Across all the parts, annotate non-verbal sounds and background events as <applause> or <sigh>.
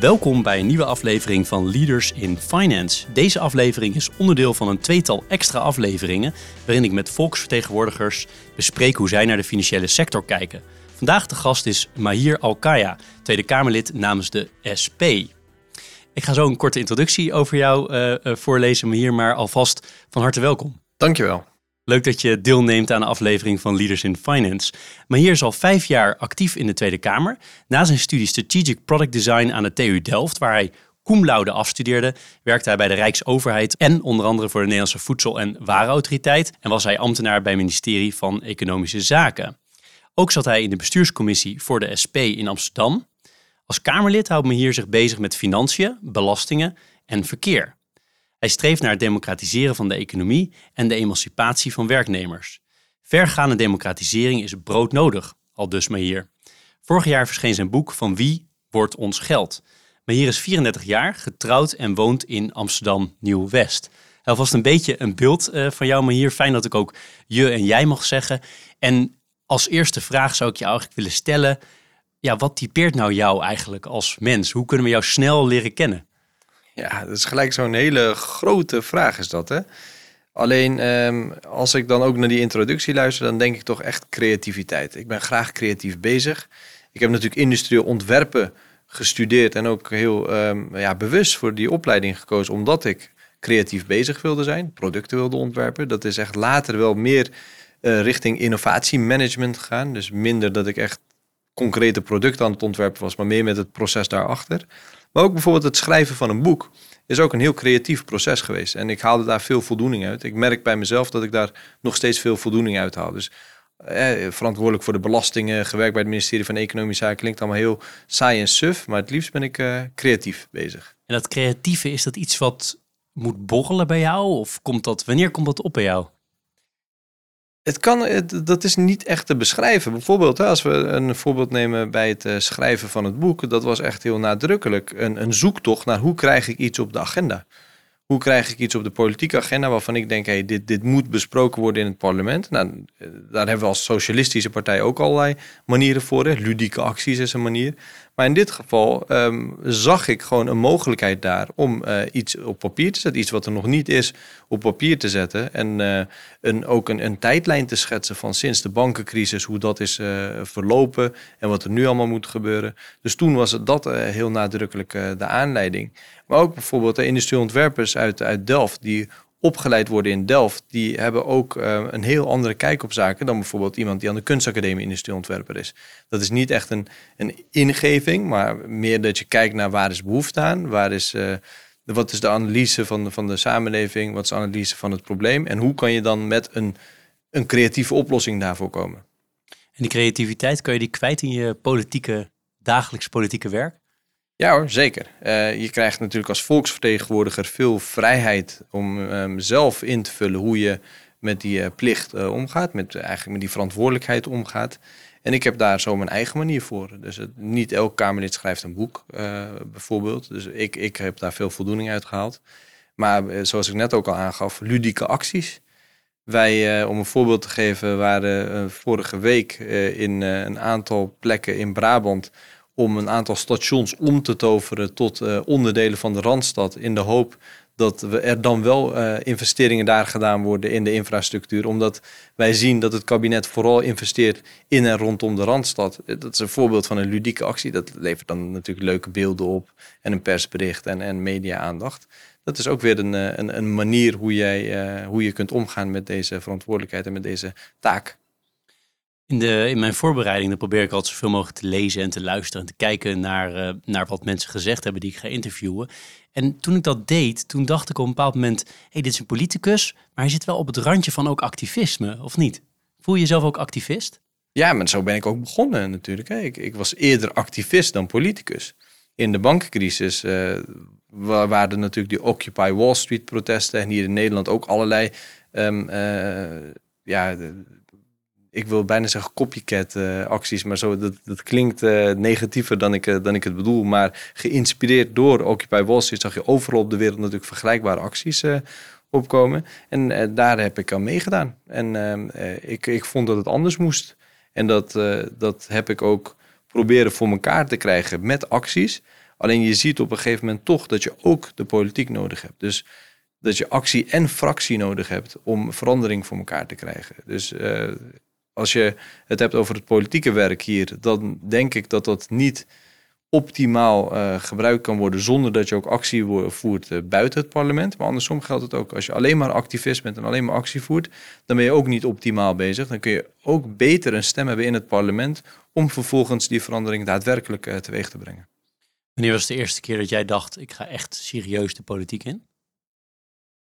Welkom bij een nieuwe aflevering van Leaders in Finance. Deze aflevering is onderdeel van een tweetal extra afleveringen waarin ik met volksvertegenwoordigers bespreek hoe zij naar de financiële sector kijken. Vandaag de gast is Mahir Alkaya, Tweede Kamerlid namens de SP. Ik ga zo een korte introductie over jou uh, voorlezen, Mahir, maar alvast van harte welkom. Dankjewel. Leuk dat je deelneemt aan de aflevering van Leaders in Finance. Maar hier is al vijf jaar actief in de Tweede Kamer. Na zijn studie Strategic Product Design aan de TU Delft, waar hij cum afstudeerde, werkte hij bij de Rijksoverheid en onder andere voor de Nederlandse Voedsel- en Warenautoriteit en was hij ambtenaar bij het ministerie van Economische Zaken. Ook zat hij in de bestuurscommissie voor de SP in Amsterdam. Als Kamerlid houdt me hier zich bezig met financiën, belastingen en verkeer. Hij streeft naar het democratiseren van de economie en de emancipatie van werknemers. Vergaande democratisering is broodnodig, al dus maar hier. Vorig jaar verscheen zijn boek Van wie wordt ons geld? Maar hier is 34 jaar, getrouwd en woont in Amsterdam Nieuw-West. Alvast een beetje een beeld uh, van jou, maar hier fijn dat ik ook je en jij mag zeggen. En als eerste vraag zou ik je eigenlijk willen stellen: ja, wat typeert nou jou eigenlijk als mens? Hoe kunnen we jou snel leren kennen? Ja, dat is gelijk zo'n hele grote vraag is dat, hè? Alleen um, als ik dan ook naar die introductie luister, dan denk ik toch echt creativiteit. Ik ben graag creatief bezig. Ik heb natuurlijk industrieel ontwerpen gestudeerd en ook heel um, ja, bewust voor die opleiding gekozen, omdat ik creatief bezig wilde zijn, producten wilde ontwerpen. Dat is echt later wel meer uh, richting innovatiemanagement gegaan. Dus minder dat ik echt concrete producten aan het ontwerpen was, maar meer met het proces daarachter. Maar ook bijvoorbeeld het schrijven van een boek is ook een heel creatief proces geweest. En ik haalde daar veel voldoening uit. Ik merk bij mezelf dat ik daar nog steeds veel voldoening uit haal. Dus eh, verantwoordelijk voor de belastingen, gewerkt bij het ministerie van Economische Zaken, klinkt allemaal heel saai en suf. Maar het liefst ben ik uh, creatief bezig. En dat creatieve, is dat iets wat moet borrelen bij jou? Of komt dat, wanneer komt dat op bij jou? Het kan, dat is niet echt te beschrijven. Bijvoorbeeld, als we een voorbeeld nemen bij het eh, schrijven van het boek, dat was echt heel nadrukkelijk een, een zoektocht naar hoe krijg ik iets op de agenda. Hoe krijg ik iets op de politieke agenda waarvan ik denk, hey, dit, dit moet besproken worden in het parlement? Nou, eh, daar hebben we als socialistische partij ook allerlei manieren voor. Hè. Ludieke acties is een manier. Maar in dit geval ehm, zag ik gewoon een mogelijkheid daar om uh, iets op papier te zetten. Iets wat er nog niet is, op papier te zetten. En uh, een, ook een, een, tijdlijn te schetsen van sinds de bankencrisis, hoe dat is verlopen en wat er nu allemaal moet gebeuren. Dus toen was het dat heel nadrukkelijk de aanleiding. Maar ook bijvoorbeeld de industrieel ontwerpers uit, uit Delft, die opgeleid worden in Delft, die hebben ook uh, een heel andere kijk op zaken dan bijvoorbeeld iemand die aan de kunstacademie industrieel ontwerper is. Dat is niet echt een, een ingeving, maar meer dat je kijkt naar waar is behoefte aan, waar is, uh, wat is de analyse van de, van de samenleving, wat is de analyse van het probleem en hoe kan je dan met een, een creatieve oplossing daarvoor komen. En die creativiteit, kan je die kwijt in je politieke, dagelijks politieke werk? Ja hoor, zeker. Uh, je krijgt natuurlijk als volksvertegenwoordiger veel vrijheid om um, zelf in te vullen hoe je met die uh, plicht uh, omgaat, met, eigenlijk met die verantwoordelijkheid omgaat. En ik heb daar zo mijn eigen manier voor. Dus het, niet elk Kamerlid schrijft een boek, bijvoorbeeld. Dus ik, ik heb daar veel voldoening uit gehaald. Maar zoals ik net ook al aangaf, ludieke acties. Wij, om een voorbeeld te geven, waren vorige week in een aantal plekken in Brabant om een aantal stations om te toveren tot uh, onderdelen van de Randstad. In de hoop dat we er dan wel uh, investeringen daar gedaan worden in de infrastructuur. Omdat wij zien dat het kabinet vooral investeert in en rondom de Randstad. Dat is een voorbeeld van een ludieke actie. Dat levert dan natuurlijk leuke beelden op en een persbericht en, en media-aandacht. Dat is ook weer een, eh, een, een manier hoe, jij, hoe je kunt omgaan met deze verantwoordelijkheid en met deze taak. In, de, in mijn voorbereiding probeer ik altijd zoveel mogelijk te lezen en te luisteren en te kijken naar, uh, naar wat mensen gezegd hebben die ik ga interviewen. En toen ik dat deed, toen dacht ik op een bepaald moment, hey, dit is een politicus, maar hij zit wel op het randje van ook activisme, of niet? Voel je jezelf ook activist? Ja, maar zo ben ik ook begonnen natuurlijk. Ik, ik was eerder activist dan politicus. in de bankencrisis uh, waren natuurlijk die Occupy Wall Street protesten. En hier in Nederland ook allerlei, um, ja, ik wil bijna zeggen copycat acties. Maar zo, dat, dat klinkt negatiever dan ik, dan ik het bedoel. Maar geïnspireerd door Occupy Wall Street zag je overal op de wereld natuurlijk vergelijkbare acties opkomen. En daar heb ik aan meegedaan. En ehm, ik, ik vond dat het anders moest. En dat, dat heb ik ook proberen voor elkaar te krijgen met acties. Alleen je ziet op een gegeven moment toch dat je ook de politiek nodig hebt. Dus dat je actie en fractie nodig hebt om verandering voor elkaar te krijgen. Dus als je het hebt over het politieke werk hier, dan denk ik dat dat niet optimaal uh, gebruikt kan worden zonder dat je ook actie voert uh, buiten het parlement. Maar andersom geldt het ook. Als je alleen maar activist bent en alleen maar actie voert, dan ben je ook niet optimaal bezig. Dan kun je ook beter een stem hebben in het parlement om vervolgens die verandering daadwerkelijk uh, teweeg te brengen. Wanneer was de eerste keer dat jij dacht, ik ga echt serieus de politiek in?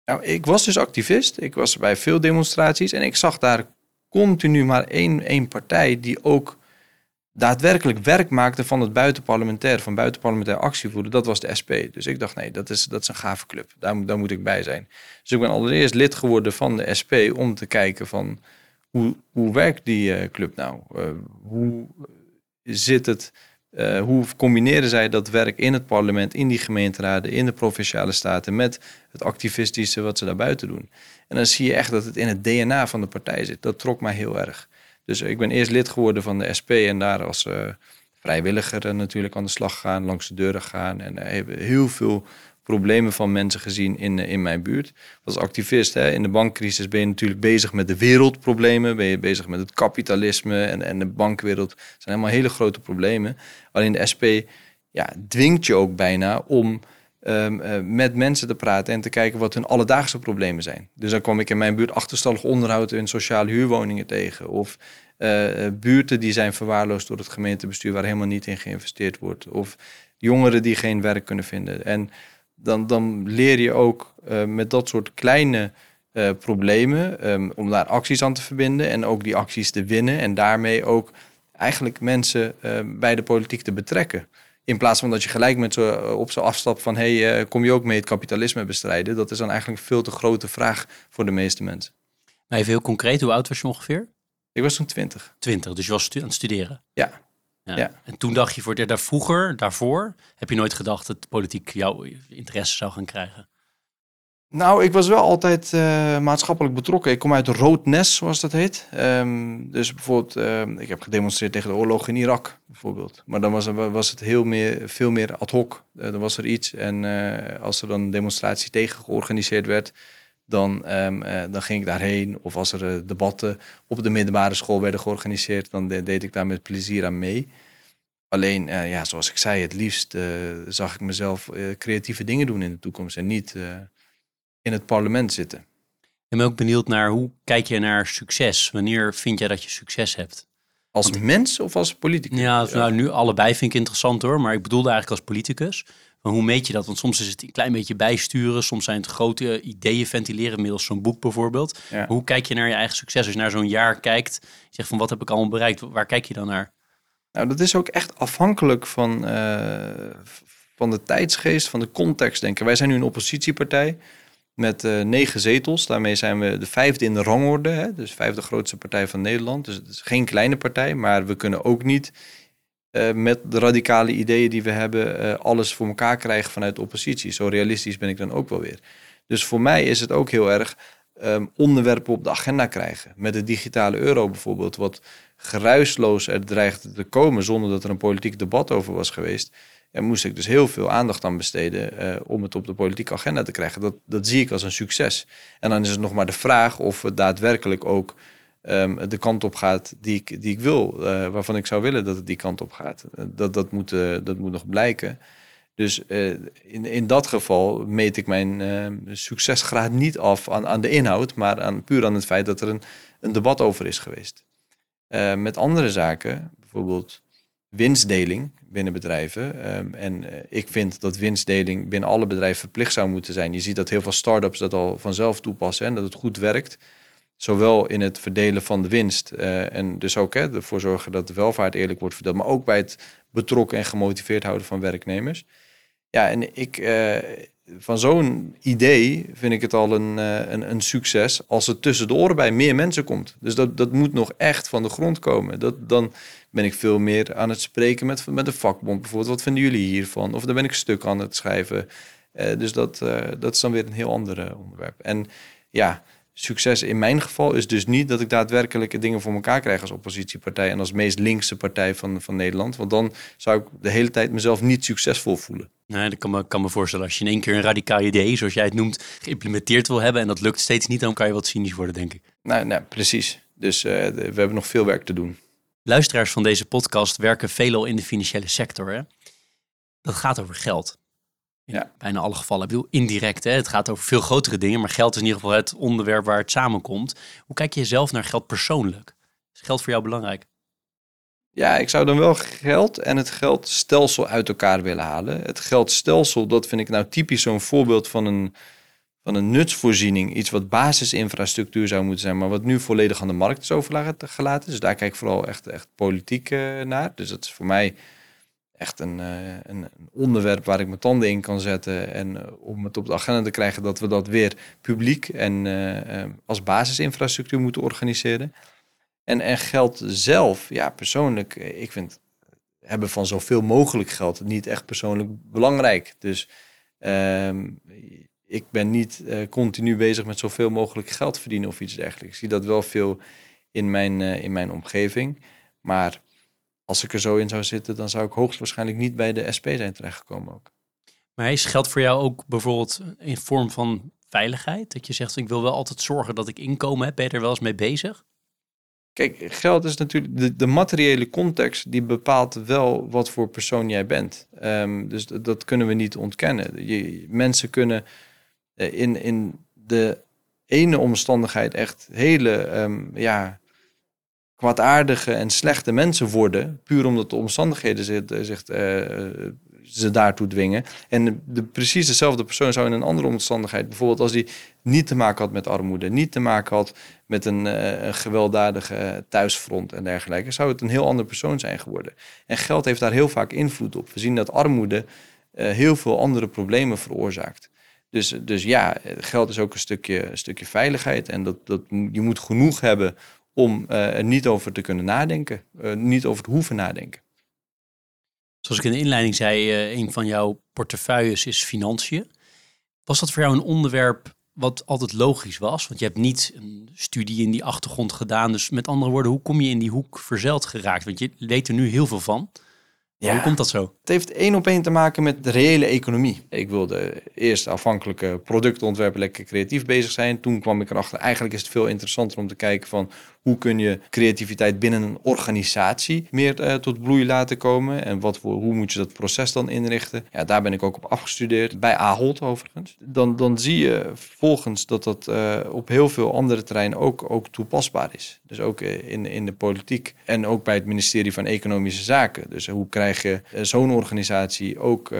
Nou, ik was dus activist. Ik was bij veel demonstraties en ik zag daar continu maar één, één partij die ook daadwerkelijk werk maakte van het buitenparlementair, van buitenparlementair actievoeren, dat was de SP. Dus ik dacht, nee, dat is, dat is een gave club. Daar, daar moet ik bij zijn. Dus ik ben allereerst lid geworden van de SP om te kijken van hoe, hoe werkt die uh, club nou? Uh, hoe zit het? Uh, hoe combineren zij dat werk in het parlement, in die gemeenteraden, in de provinciale staten met het activistische wat ze daarbuiten doen? En dan zie je echt dat het in het DNA van de partij zit. Dat trok mij heel erg. Dus ik ben eerst lid geworden van de SP en daar als uh, vrijwilliger natuurlijk aan de slag gaan, langs de deuren gaan. En hebben heel veel problemen van mensen gezien in, in mijn buurt. Als activist hè, in de bankcrisis ben je natuurlijk bezig met de wereldproblemen. Ben je bezig met het kapitalisme en, en de bankwereld. Zijn helemaal hele grote problemen. Alleen de SP ja, dwingt je ook bijna om um, uh, met mensen te praten en te kijken wat hun alledaagse problemen zijn. Dus dan kwam ik in mijn buurt achterstallig onderhoud in sociale huurwoningen tegen. Of uh, buurten die zijn verwaarloosd door het gemeentebestuur waar helemaal niet in geïnvesteerd wordt. Of jongeren die geen werk kunnen vinden. En dan, dan leer je ook met dat soort kleine problemen um, om daar acties aan te verbinden en ook die acties te winnen en daarmee ook eigenlijk mensen uh, bij de politiek te betrekken. In plaats van dat je gelijk met zo op zo afstapt van hey, kom je ook mee het kapitalisme bestrijden? Dat is dan eigenlijk een veel te grote vraag voor de meeste mensen. Maar even heel concreet, hoe oud was je ongeveer? Ik was toen 20. 20, dus je was aan het studeren? Ja. Ja. En toen dacht je voor daar vroeger, daarvoor, heb je nooit gedacht dat politiek jouw interesse zou gaan krijgen? Nou, ik was wel altijd uh, maatschappelijk betrokken. Ik kom uit Rood Nes, zoals dat heet. Um, dus bijvoorbeeld, uh, ik heb gedemonstreerd tegen de oorlog in Irak, bijvoorbeeld. Maar dan was, was het heel meer, veel meer ad hoc. Uh, dan was er iets en als er dan een demonstratie tegen georganiseerd werd, dan, um, dan ging ik daarheen. Of als er debatten op de middelbare school werden georganiseerd, dan de, deed ik daar met plezier aan mee. Alleen, ja, zoals ik zei, het liefst zag ik mezelf creatieve dingen doen in de toekomst en niet in het parlement zitten. Ik ben ook benieuwd naar hoe kijk je naar succes? Wanneer vind jij dat je succes hebt? Als mens of als politicus? Ja, nou, nu allebei vind ik interessant hoor, maar ik bedoelde eigenlijk als politicus. Maar hoe meet je dat? Want soms is het een klein beetje bijsturen, soms zijn het grote ideeën ventileren, middels zo'n boek bijvoorbeeld. Hoe kijk je naar je eigen succes? Als je naar zo'n jaar kijkt, zeg van wat heb ik allemaal bereikt, waar kijk je dan naar? Nou, dat is ook echt afhankelijk van, uh, van de tijdsgeest, van de context, denk ik. Wij zijn nu een oppositiepartij met uh, negen zetels. Daarmee zijn we de vijfde in de rangorde. Hè? Dus vijfde grootste partij van Nederland. Dus het is geen kleine partij, maar we kunnen ook niet uh, met de radicale ideeën die we hebben uh, alles voor elkaar krijgen vanuit de oppositie. Zo realistisch ben ik dan ook wel weer. Dus voor mij is het ook heel erg um, onderwerpen op de agenda krijgen. Met de digitale euro bijvoorbeeld, wat geruisloos er dreigt te komen zonder dat er een politiek debat over was geweest en moest ik dus heel veel aandacht aan besteden uh, om het op de politieke agenda te krijgen. Dat, dat zie ik als een succes. En dan is het nog maar de vraag of het daadwerkelijk ook um, de kant op gaat die ik, die ik wil, uh, waarvan ik zou willen dat het die kant op gaat. Dat, dat, moet, dat moet nog blijken. Dus in, in dat geval meet ik mijn succesgraad niet af aan, aan de inhoud, maar aan, puur aan het feit dat er een, een debat over is geweest. met andere zaken, bijvoorbeeld winstdeling binnen bedrijven. Ehm, en eh, ik vind dat winstdeling binnen alle bedrijven verplicht zou moeten zijn. Je ziet dat heel veel start-ups dat al vanzelf toepassen en dat het goed werkt. Zowel in het verdelen van de winst uh, en dus ook hè, ervoor zorgen dat de welvaart eerlijk wordt verdeeld, maar ook bij het betrokken en gemotiveerd houden van werknemers. Ja, en ik, uh, van zo'n idee vind ik het al een, uh, een, een, succes als het tussen de oren bij meer mensen komt. Dus dat, dat moet nog echt van de grond komen. Dat, dan ben ik veel meer aan het spreken met, met de vakbond bijvoorbeeld. Wat vinden jullie hiervan? Of dan ben ik stuk aan het schrijven. Uh, dus dat, dat is dan weer een heel ander onderwerp. En ja, succes in mijn geval is dus niet dat ik daadwerkelijk dingen voor elkaar krijg als oppositiepartij en als meest linkse partij van, van Nederland. Want dan zou ik de hele tijd mezelf niet succesvol voelen. Nee, dat kan me, kan me voorstellen. Als je in één keer een radicaal idee, zoals jij het noemt, geïmplementeerd wil hebben en dat lukt steeds niet, dan kan je wat cynisch worden, denk ik. Nou, nou precies. Dus uh, we hebben nog veel werk te doen. Luisteraars van deze podcast werken veelal in de financiële sector. Hè? Dat gaat over geld. Ja. bijna alle gevallen. Ik bedoel, indirect. Hè? Het gaat over veel grotere dingen, maar geld is in ieder geval het onderwerp waar het samenkomt. Hoe kijk je zelf naar geld persoonlijk? Is geld voor jou belangrijk? Ja, ik zou dan wel geld en het geldstelsel uit elkaar willen halen. Het geldstelsel, dat vind ik nou typisch zo'n voorbeeld van een, van een nutsvoorziening. Iets wat basisinfrastructuur zou moeten zijn, maar wat nu volledig aan de markt is overgelaten. Dus daar kijk ik vooral echt, echt politiek uh, naar. Dus dat is voor mij echt een, uh, een, onderwerp waar ik mijn tanden in kan zetten. En uh, om het op de agenda te krijgen dat we dat weer publiek en als basisinfrastructuur moeten organiseren. En, en geld zelf, ja, persoonlijk, eh, ik vind hebben van zoveel mogelijk geld niet echt persoonlijk belangrijk. Dus um, ik ben niet continu bezig met zoveel mogelijk geld verdienen of iets dergelijks. Ik zie dat wel veel in mijn, in mijn omgeving. Maar als ik er zo in zou zitten, dan zou ik hoogstwaarschijnlijk niet bij de SP zijn terechtgekomen ook. Maar is geld voor jou ook bijvoorbeeld in vorm van veiligheid? Dat je zegt, ik wil wel altijd zorgen dat ik inkomen heb. Ben je er wel eens mee bezig? Kijk, geld is natuurlijk de, de, materiële context die bepaalt wel wat voor persoon jij bent. Um, dus dat, kunnen we niet ontkennen. Je, mensen kunnen uh, in, in de ene omstandigheid echt hele um, ja, kwaadaardige en slechte mensen worden, puur omdat de omstandigheden zich, zich uh, ze daartoe dwingen. En de, precies dezelfde persoon zou in een andere omstandigheid, bijvoorbeeld als die niet te maken had met armoede, niet te maken had met een, een gewelddadige thuisfront en dergelijke, zou het een heel andere persoon zijn geworden. En geld heeft daar heel vaak invloed op. We zien dat armoede heel veel andere problemen veroorzaakt. Dus, dus ja, geld is ook een stukje, een stukje veiligheid. En dat, dat, je moet genoeg hebben om uh, er niet over te kunnen nadenken, niet over te hoeven nadenken. Zoals ik in de inleiding zei, uh, een van jouw portefeuilles is financiën. Was dat voor jou een onderwerp wat altijd logisch was? Want je hebt niet een studie in die achtergrond gedaan. Dus met andere woorden, hoe kom je in die hoek verzeld geraakt? Want je weet er nu heel veel van. Ja. Hoe komt dat zo? Het heeft één op één te maken met de reële economie. Ik wilde eerst afhankelijke producten ontwerpen, lekker creatief bezig zijn. Toen kwam ik erachter, eigenlijk is het veel interessanter om te kijken van hoe kun je creativiteit binnen een organisatie meer uh, tot bloei laten komen? En wat hoe moet je dat proces dan inrichten? Ja, daar ben ik ook op afgestudeerd, bij Ahold overigens. Dan, dan zie je volgens dat dat uh, op heel veel andere terreinen ook, ook toepasbaar is. Dus ook uh, in, in de politiek en ook bij het ministerie van Economische Zaken. Dus hoe krijg je zo'n organisatie ook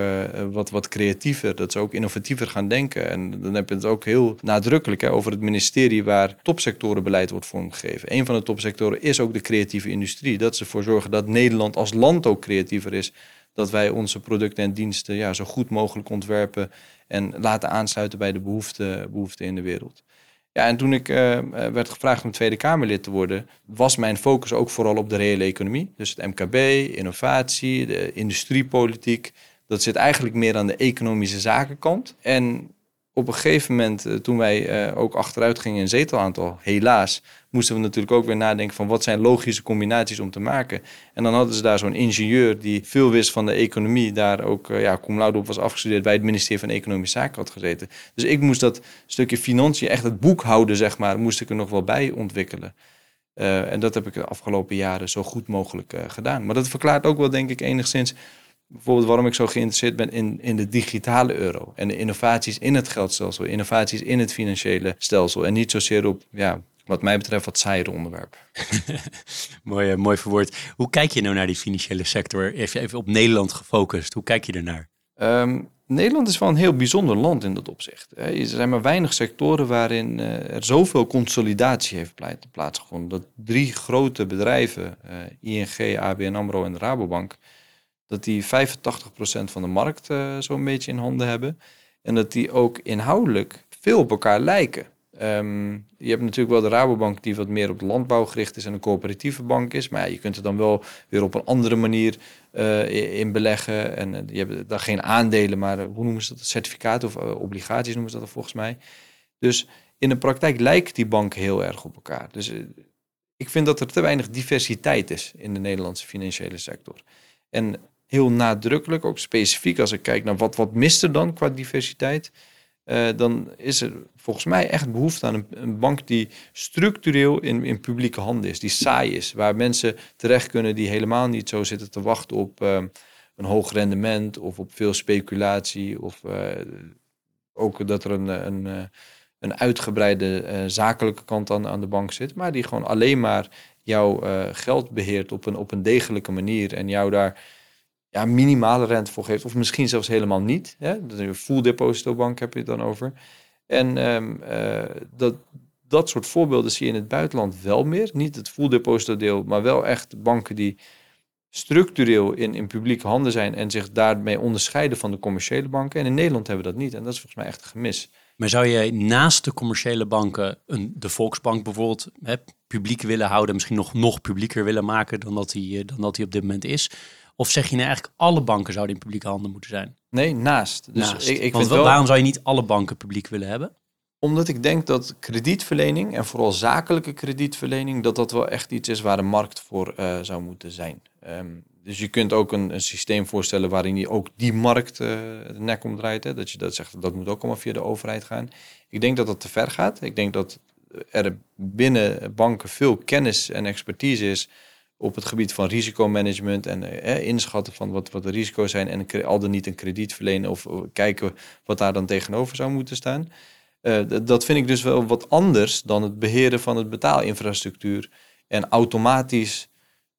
wat, wat creatiever, dat ze ook innovatiever gaan denken. En dan heb je het ook heel nadrukkelijk hè, over het ministerie waar topsectorenbeleid wordt vormgegeven een van de topsectoren is ook de creatieve industrie. Dat ze ervoor zorgen dat Nederland als land ook creatiever is. Dat wij onze producten en diensten ja, zo goed mogelijk ontwerpen en laten aansluiten bij de behoeften behoefte in de wereld. Ja, en toen ik uh, werd gevraagd om Tweede Kamerlid te worden, was mijn focus ook vooral op de reële economie. Dus het MKB, innovatie, de industriepolitiek. Dat zit eigenlijk meer aan de economische zakenkant. En op een gegeven moment, eh, toen wij uh, ook achteruit gingen in zetelaantal, helaas, moesten we natuurlijk ook weer nadenken van wat zijn logische combinaties om te maken. En dan hadden ze daar zo'n ingenieur die veel wist van de economie, daar ook uh, ja, cum laude op was afgestudeerd bij het ministerie van Economische Zaken had gezeten. Dus ik moest dat stukje financiën, echt het boekhouden zeg maar, moest ik er nog wel bij ontwikkelen. En dat heb ik de afgelopen jaren zo goed mogelijk gedaan. Maar dat verklaart ook wel denk ik enigszins bijvoorbeeld waarom ik zo geïnteresseerd ben in, in de digitale euro. En de innovaties in het geldstelsel, innovaties in het financiële stelsel. En niet zozeer op, ja, wat mij betreft, wat saaiere onderwerp. <laughs> mooi, mooi verwoord. Hoe kijk je nou naar die financiële sector? Even, even op Nederland gefocust. Hoe kijk je ernaar? Um, Nederland is wel een heel bijzonder land in dat opzicht. Er zijn maar weinig sectoren waarin eh, er zoveel consolidatie heeft plaatsgevonden. Dat drie grote bedrijven, eh, ING, ABN AMRO en de Rabobank, dat die 85% van de markt uh, zo'n beetje in handen hebben. En dat die ook inhoudelijk veel op elkaar lijken. Ehm, je hebt natuurlijk wel de Rabobank die wat meer op landbouw gericht is en een coöperatieve bank is. Maar ja, je kunt er dan wel weer op een andere manier uh, in beleggen. En uh, je hebt daar geen aandelen, maar hoe noemen ze dat? Certificaten of obligaties noemen ze dat volgens mij. Dus in de praktijk lijken die banken heel erg op elkaar. Dus ik vind dat er te weinig diversiteit is in de Nederlandse financiële sector. En heel nadrukkelijk, ook specifiek als ik kijk naar wat, wat mist er dan qua diversiteit uh, dan is er volgens mij echt behoefte aan een, een, bank die structureel in, in publieke handen is, die saai is, waar mensen terecht kunnen die helemaal niet zo zitten te wachten op uh, een hoog rendement of op veel speculatie of uh, ook dat er een, een, een uitgebreide zakelijke kant aan, aan de bank zit, maar die gewoon alleen maar jouw geld beheert op een, op een degelijke manier en jou daar ja, minimale rente voor geeft. Of misschien zelfs helemaal niet. Hè? Een full depositobank heb je het dan over. En um, uh, dat, dat soort voorbeelden zie je in het buitenland wel meer. Niet het full deposito deel, maar wel echt banken die structureel in, in publieke handen zijn en zich daarmee onderscheiden van de commerciële banken. En in Nederland hebben we dat niet. En dat is volgens mij echt een gemis. Maar zou je naast de commerciële banken een, de Volksbank bijvoorbeeld hè, publiek willen houden, misschien nog, nog publieker willen maken dan dat, die, dan dat die op dit moment is? Of zeg je nou eigenlijk alle banken zouden in publieke handen moeten zijn? Nee, naast. Dus naast. Ik, ik Want wel, waarom zou je niet alle banken publiek willen hebben? Omdat ik denk dat kredietverlening en vooral zakelijke kredietverlening, dat dat wel echt iets is waar de markt voor uh, zou moeten zijn. Um, dus je kunt ook een, een, systeem voorstellen waarin je ook die markt uh, de nek omdraait. Hè? Dat je dat zegt, dat moet ook allemaal via de overheid gaan. Ik denk dat dat te ver gaat. Ik denk dat er binnen banken veel kennis en expertise is op het gebied van risicomanagement en eh, inschatten van wat, wat de risico's zijn en al dan niet een krediet verlenen of kijken wat daar dan tegenover zou moeten staan. Uh, dat vind ik dus wel wat anders dan het beheren van het betaalinfrastructuur en automatisch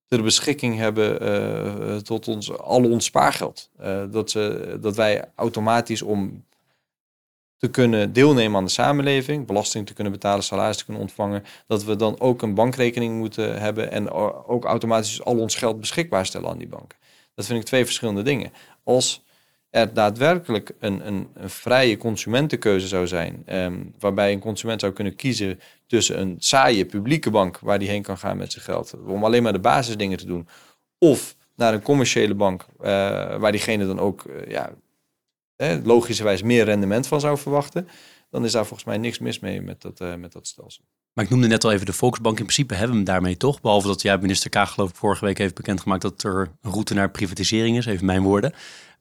ter beschikking hebben tot ons, al ons spaargeld. Dat, ze, dat wij automatisch om te kunnen deelnemen aan de samenleving, belasting te kunnen betalen, salaris te kunnen ontvangen, dat we dan ook een bankrekening moeten hebben en ook automatisch al ons geld beschikbaar stellen aan die banken. Dat vind ik twee verschillende dingen. Als er daadwerkelijk een, een, een vrije consumentenkeuze zou zijn, ehm, waarbij een consument zou kunnen kiezen tussen een saaie publieke bank waar die heen kan gaan met zijn geld, om alleen maar de basisdingen te doen, of naar een commerciële bank uh, waar diegene dan ook uh, ja, logischerwijs meer rendement van zou verwachten, dan is daar volgens mij niks mis mee met dat, uh, met dat stelsel. Maar ik noemde net al even de Volksbank. In principe hebben we hem daarmee toch. Behalve dat ja, minister Kaag geloof ik vorige week heeft bekendgemaakt dat er een route naar privatisering is. Even mijn woorden.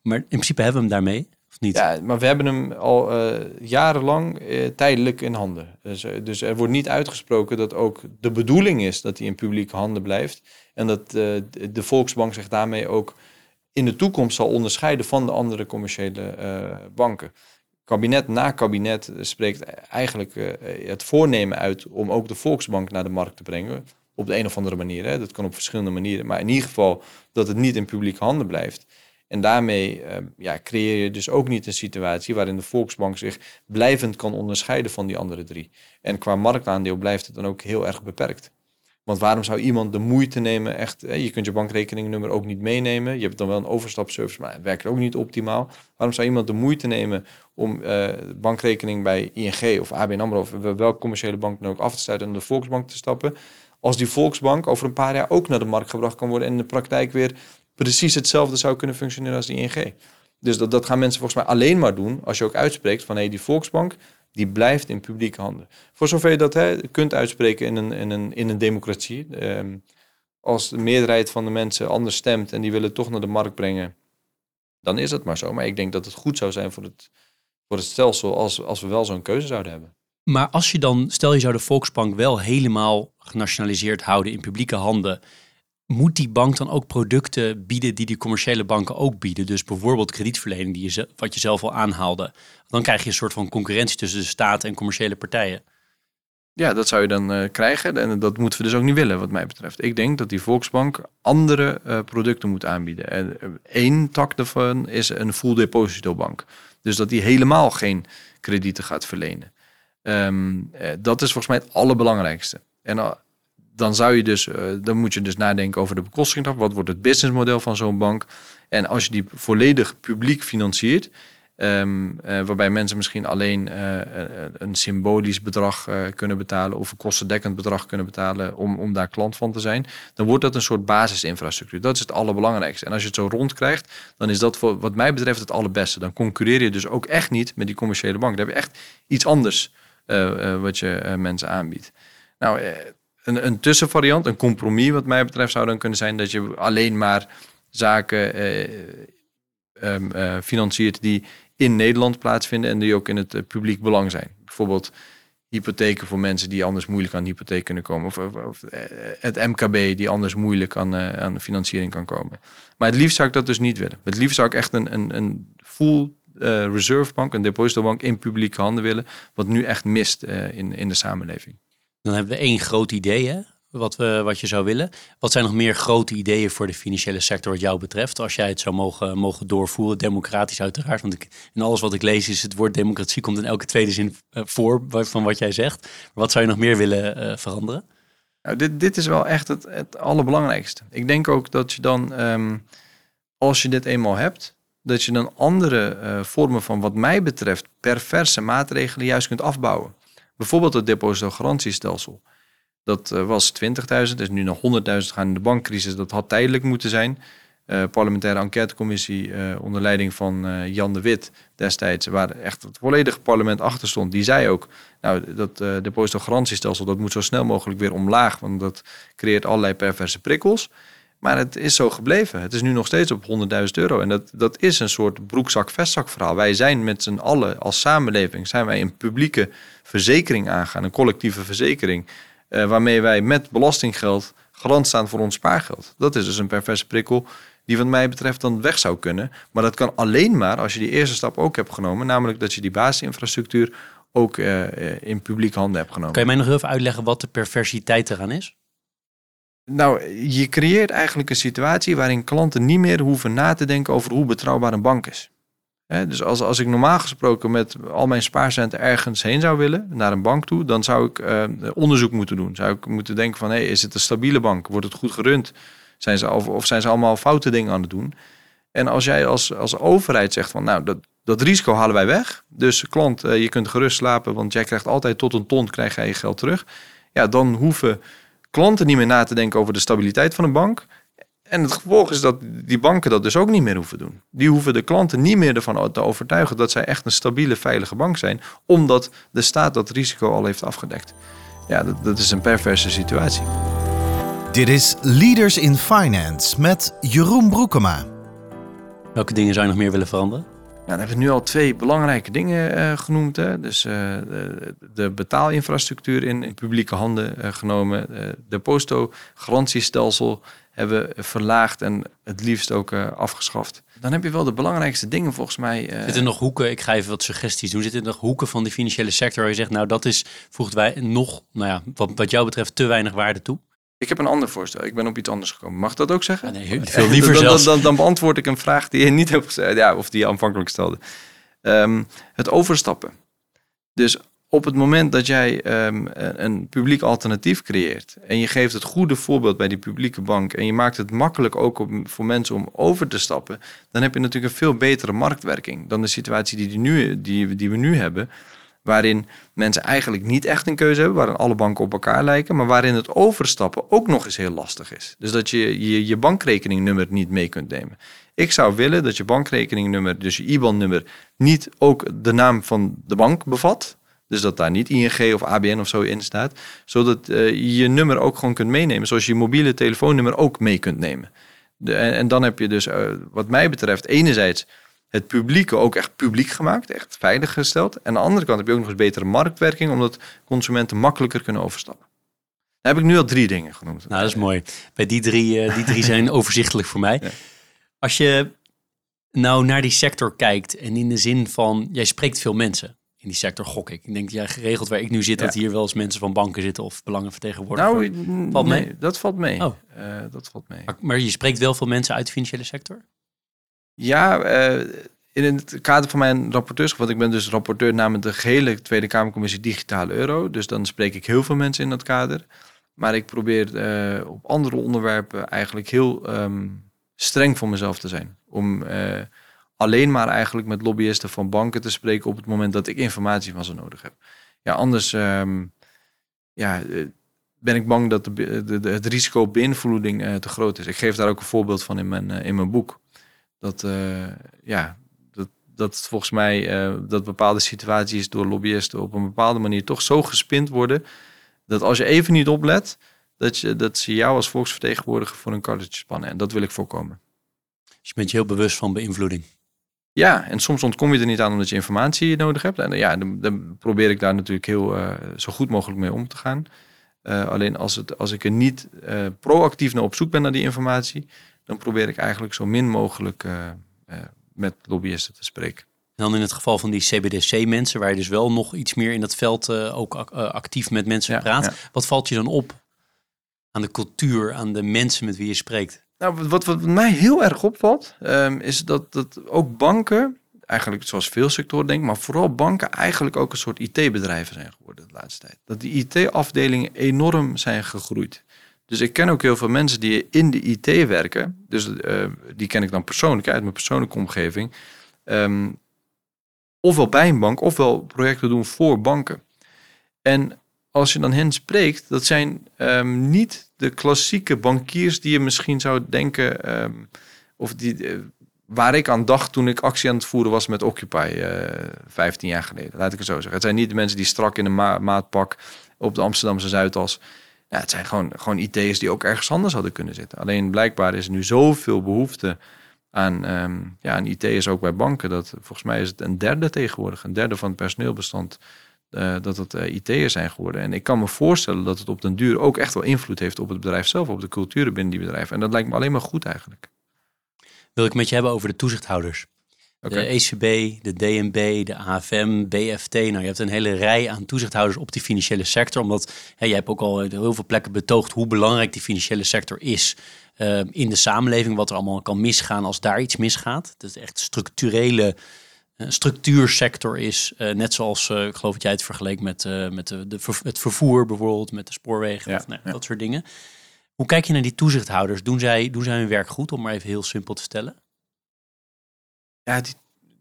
Maar in principe hebben we hem daarmee. Of niet? Ja, maar we hebben hem al uh, jarenlang uh, tijdelijk in handen. Dus, dus, er wordt niet uitgesproken dat ook de bedoeling is dat hij in publieke handen blijft. En dat de Volksbank zich daarmee ook in de toekomst zal onderscheiden van de andere commerciële uh, banken. Kabinet na kabinet spreekt eigenlijk uh, het voornemen uit om ook de Volksbank naar de markt te brengen. Op de een of andere manier. Hè. Dat kan op verschillende manieren. Maar in ieder geval dat het niet in publieke handen blijft. En daarmee uh, ja, creëer je dus ook niet een situatie waarin de Volksbank zich blijvend kan onderscheiden van die andere drie. En qua marktaandeel blijft het dan ook heel erg beperkt. Want waarom zou iemand de moeite nemen, echt, je kunt je bankrekeningnummer ook niet meenemen. Je hebt dan wel een overstapservice, maar het werkt ook niet optimaal. Waarom zou iemand de moeite nemen om uh, bankrekening bij ING of ABN AMRO of welke commerciële bank dan ook af te sluiten en de Volksbank te stappen? Als die Volksbank over een paar jaar ook naar de markt gebracht kan worden en in de praktijk weer precies hetzelfde zou kunnen functioneren als die ING. Dus dat, dat gaan mensen volgens mij alleen maar doen als je ook uitspreekt van hé, hey, die Volksbank, die blijft in publieke handen. Voor zover je dat hè, kunt uitspreken in een, in een, in een democratie. Ehm, als de meerderheid van de mensen anders stemt en die willen toch naar de markt brengen, dan is het maar zo. Maar ik denk dat het goed zou zijn voor het, voor het stelsel als, als we wel zo'n keuze zouden hebben. Maar als je dan, stel je zou de Volksbank wel helemaal genationaliseerd houden in publieke handen moet die bank dan ook producten bieden die die commerciële banken ook bieden? Dus bijvoorbeeld kredietverlening, die je, wat je zelf al aanhaalde. Dan krijg je een soort van concurrentie tussen de staat en commerciële partijen. Ja, dat zou je dan uh, krijgen. En dat moeten we dus ook niet willen, wat mij betreft. Ik denk dat die Volksbank andere uh, producten moet aanbieden. En één tak daarvan is een full depositobank. Dus dat die helemaal geen kredieten gaat verlenen. Um, dat is volgens mij het allerbelangrijkste. En dan zou je dus, dan moet je dus nadenken over de bekosting. Wat wordt het businessmodel van zo'n bank? En als je die volledig publiek financiert, Ehm, eh, waarbij mensen misschien alleen uh, een symbolisch bedrag kunnen betalen of een kostendekkend bedrag kunnen betalen om, om daar klant van te zijn. Dan wordt dat een soort basisinfrastructuur. Dat is het allerbelangrijkste. En als je het zo rondkrijgt, dan is dat voor wat mij betreft het allerbeste. Dan concurreer je dus ook echt niet met die commerciële bank. Dan heb je echt iets anders wat je mensen aanbiedt. Nou, een, tussenvariant, een compromis wat mij betreft zou dan kunnen zijn dat je alleen maar zaken um, financiert die in Nederland plaatsvinden en die ook in het eh, publiek belang zijn. Bijvoorbeeld hypotheken voor mensen die anders moeilijk aan hypotheek kunnen komen. Of, of, eh, het MKB die anders moeilijk aan, aan financiering kan komen. Maar het liefst zou ik dat dus niet willen. Het liefst zou ik echt een, een, een full uh, reserve bank, een depositobank in publieke handen willen. Wat nu echt mist in, in de samenleving. Dan hebben we één groot idee hè? wat, we, wat je zou willen. Wat zijn nog meer grote ideeën voor de financiële sector wat jou betreft? Als jij het zou mogen, mogen doorvoeren, democratisch uiteraard. Want in alles wat ik lees is het woord democratie komt in elke tweede zin uh, voor van wat jij zegt. Wat zou je nog meer willen uh, veranderen? Nou, dit, dit is wel echt het, het allerbelangrijkste. Ik denk ook dat je dan, um, als je dit eenmaal hebt, dat je dan andere uh, vormen van wat mij betreft perverse maatregelen juist kunt afbouwen. Bijvoorbeeld het depositogarantiestelsel. Dat uh, was 20.000, is nu naar 100.000 gaan in de bankcrisis. Dat had tijdelijk moeten zijn. Uh, parlementaire enquêtecommissie uh, onder leiding van Jan de Wit destijds, waar echt het volledige parlement achter stond, die zei ook, nou, dat uh, depositogarantiestelsel, dat moet zo snel mogelijk weer omlaag, want dat creëert allerlei perverse prikkels. Maar het is zo gebleven. Het is nu nog steeds op 100.000 euro. En dat, dat is een soort broekzak-vestzak verhaal. Wij zijn met z'n allen als samenleving zijn wij een publieke verzekering aangaan, een collectieve verzekering. Uh, waarmee wij met belastinggeld garant staan voor ons spaargeld. Dat is dus een perverse prikkel die wat mij betreft dan weg zou kunnen. Maar dat kan alleen maar als je die eerste stap ook hebt genomen. Namelijk dat je die basisinfrastructuur ook uh, in publiek handen hebt genomen. Kan je mij nog even uitleggen wat de perversiteit eraan is? Nou, je creëert eigenlijk een situatie waarin klanten niet meer hoeven na te denken over hoe betrouwbaar een bank is dus als, als ik normaal gesproken met al mijn spaarcenten ergens heen zou willen, naar een bank toe, dan zou ik uh, onderzoek moeten doen. Zou ik moeten denken van, hey, is het een stabiele bank? Wordt het goed gerund? Zijn ze, of, zijn ze allemaal foute dingen aan het doen? En als jij als, als overheid zegt van, nou, dat, dat risico halen wij weg. Dus klant, uh, je kunt gerust slapen, want jij krijgt altijd tot een ton krijg jij je geld terug. Ja, dan hoeven klanten niet meer na te denken over de stabiliteit van een bank. En het gevolg is dat die banken dat dus ook niet meer hoeven doen. Die hoeven de klanten niet meer ervan te overtuigen dat zij echt een stabiele, veilige bank zijn, omdat de staat dat risico al heeft afgedekt. Ja, dat, dat is een perverse situatie. Dit is Leaders in Finance met Jeroen Broekema. Welke dingen zou je nog meer willen veranderen? Nou, dan hebben we nu al twee belangrijke dingen uh, genoemd. Hè. Dus uh, de, de, betaalinfrastructuur in, publieke handen uh, genomen. de posto-garantiestelsel hebben verlaagd en het liefst ook afgeschaft. Dan heb je wel de belangrijkste dingen volgens mij. Zitten er nog hoeken, ik ga even wat suggesties doen. Zitten er nog hoeken van die financiële sector waar je zegt, nou dat is, voegt wij nog, nou ja, wat, wat jou betreft te weinig waarde toe? Ik heb een ander voorstel. Ik ben op iets anders gekomen. Mag dat ook zeggen? Ja, nee, <laughs> veel liever dan. Dan, dan, dan, beantwoord ik een vraag die je niet hebt gezegd. Ja, of die je aanvankelijk stelde. Um, het overstappen. Dus op het moment dat jij um, een publiek alternatief creëert en je geeft het goede voorbeeld bij die publieke bank en je maakt het makkelijk ook om, voor mensen om over te stappen, dan heb je natuurlijk een veel betere marktwerking dan de situatie die, die, nu, die, die we nu hebben, waarin mensen eigenlijk niet echt een keuze hebben, waarin alle banken op elkaar lijken, maar waarin het overstappen ook nog eens heel lastig is. Dus dat je je, bankrekeningnummer niet mee kunt nemen. Ik zou willen dat je bankrekeningnummer, dus je IBAN-nummer, niet ook de naam van de bank bevat, dus dat daar niet ING of ABN of zo in staat. Zodat uh, je je nummer ook gewoon kunt meenemen. Zoals je mobiele telefoonnummer ook mee kunt nemen. En, dan heb je dus, uh, wat mij betreft, enerzijds het publieke ook echt publiek gemaakt. Echt veilig gesteld. En aan de andere kant heb je ook nog eens betere marktwerking. Omdat consumenten makkelijker kunnen overstappen. Daar heb ik nu al drie dingen genoemd. Nou, dat is mooi. Bij die drie, uh, die drie zijn <laughs> overzichtelijk voor mij. Ja. Als je nou naar die sector kijkt en in de zin van, jij spreekt veel mensen in die sector, gok ik. Ik denk, ja, geregeld waar ik nu zit, Ja. dat hier wel eens mensen van banken zitten of belangenvertegenwoordigers. Nou, Valt mee? dat valt mee. Oh. Eh, dat valt mee. maar, maar je spreekt wel veel mensen uit de financiële sector? Ja, eh, in het kader van mijn rapporteurschap, want ik ben dus rapporteur namens de gehele Tweede Kamercommissie Digitale Euro. Dus dan spreek ik heel veel mensen in dat kader. Maar ik probeer eh, op andere onderwerpen eigenlijk heel ehm, streng voor mezelf te zijn. Om eh, alleen maar eigenlijk met lobbyisten van banken te spreken op het moment dat ik informatie van ze nodig heb. Ja, anders ehm, ja, ben ik bang dat de, het risico op beïnvloeding te groot is. Ik geef daar ook een voorbeeld van in mijn, in mijn boek. Dat, eh, ja, dat, dat volgens mij eh, dat bepaalde situaties door lobbyisten op een bepaalde manier toch zo gespind worden. Dat als je even niet oplet, dat, je, dat ze jou als volksvertegenwoordiger voor een karretje spannen. En dat wil ik voorkomen. Dus je bent je heel bewust van beïnvloeding. Ja, en soms ontkom je er niet aan omdat je informatie nodig hebt. En eh, ja, dan, dan probeer ik daar natuurlijk heel zo goed mogelijk mee om te gaan. Alleen als, het, als ik er niet eh, proactief naar op zoek ben naar die informatie, dan probeer ik eigenlijk zo min mogelijk eh, eh, met lobbyisten te spreken. En dan in het geval van die CBDC-mensen, waar je dus wel nog iets meer in dat veld eh, ook ac- actief met mensen Ja, praat. ja. Wat valt je dan op aan de cultuur, aan de mensen met wie je spreekt? Nou, wat, wat mij heel erg opvalt, ehm, is dat, dat ook banken, eigenlijk zoals veel sectoren denk ik, maar vooral banken eigenlijk ook een soort IT-bedrijven zijn geworden de laatste tijd. Dat die IT-afdelingen enorm zijn gegroeid. Dus ik ken ook heel veel mensen die in de IT werken. Dus eh, die ken ik dan persoonlijk uit mijn persoonlijke omgeving. Ehm, ofwel bij een bank, ofwel projecten doen voor banken. En als je dan hen spreekt, dat zijn ehm, niet de klassieke bankiers die je misschien zou denken, ehm, of die, eh, waar ik aan dacht toen ik actie aan het voeren was met Occupy eh 15 jaar geleden. Laat ik het zo zeggen. Het zijn niet de mensen die strak in een ma- maatpak op de Amsterdamse Zuidas. Ja, het zijn gewoon, gewoon IT'ers die ook ergens anders hadden kunnen zitten. Alleen blijkbaar is er nu zoveel behoefte aan, ehm ja, aan IT'ers ook bij banken. Dat volgens mij is het een derde tegenwoordig, een derde van het personeelbestand eh, dat het eh, IT'ers zijn geworden. En ik kan me voorstellen dat het op den duur ook echt wel invloed heeft op het bedrijf zelf, op de culturen binnen die bedrijven. En dat lijkt me alleen maar goed eigenlijk. Wil ik met je hebben over de toezichthouders. Oké. De ECB, de DNB, de AFM, BFT. Nou, je hebt een hele rij aan toezichthouders op die financiële sector. Omdat hè, jij hebt ook al heel veel plekken betoogd hoe belangrijk die financiële sector is eh, in de samenleving. Wat er allemaal kan misgaan als daar iets misgaat. Dat het echt structurele eh, structuursector is. eh, net zoals, ik geloof dat jij het vergeleek met, met de, de, het vervoer bijvoorbeeld, met de spoorwegen. Ja, of, nou, ja. Dat soort dingen. Hoe kijk je naar die toezichthouders? Doen zij, doen zij hun werk goed, om maar even heel simpel te stellen? Ja, die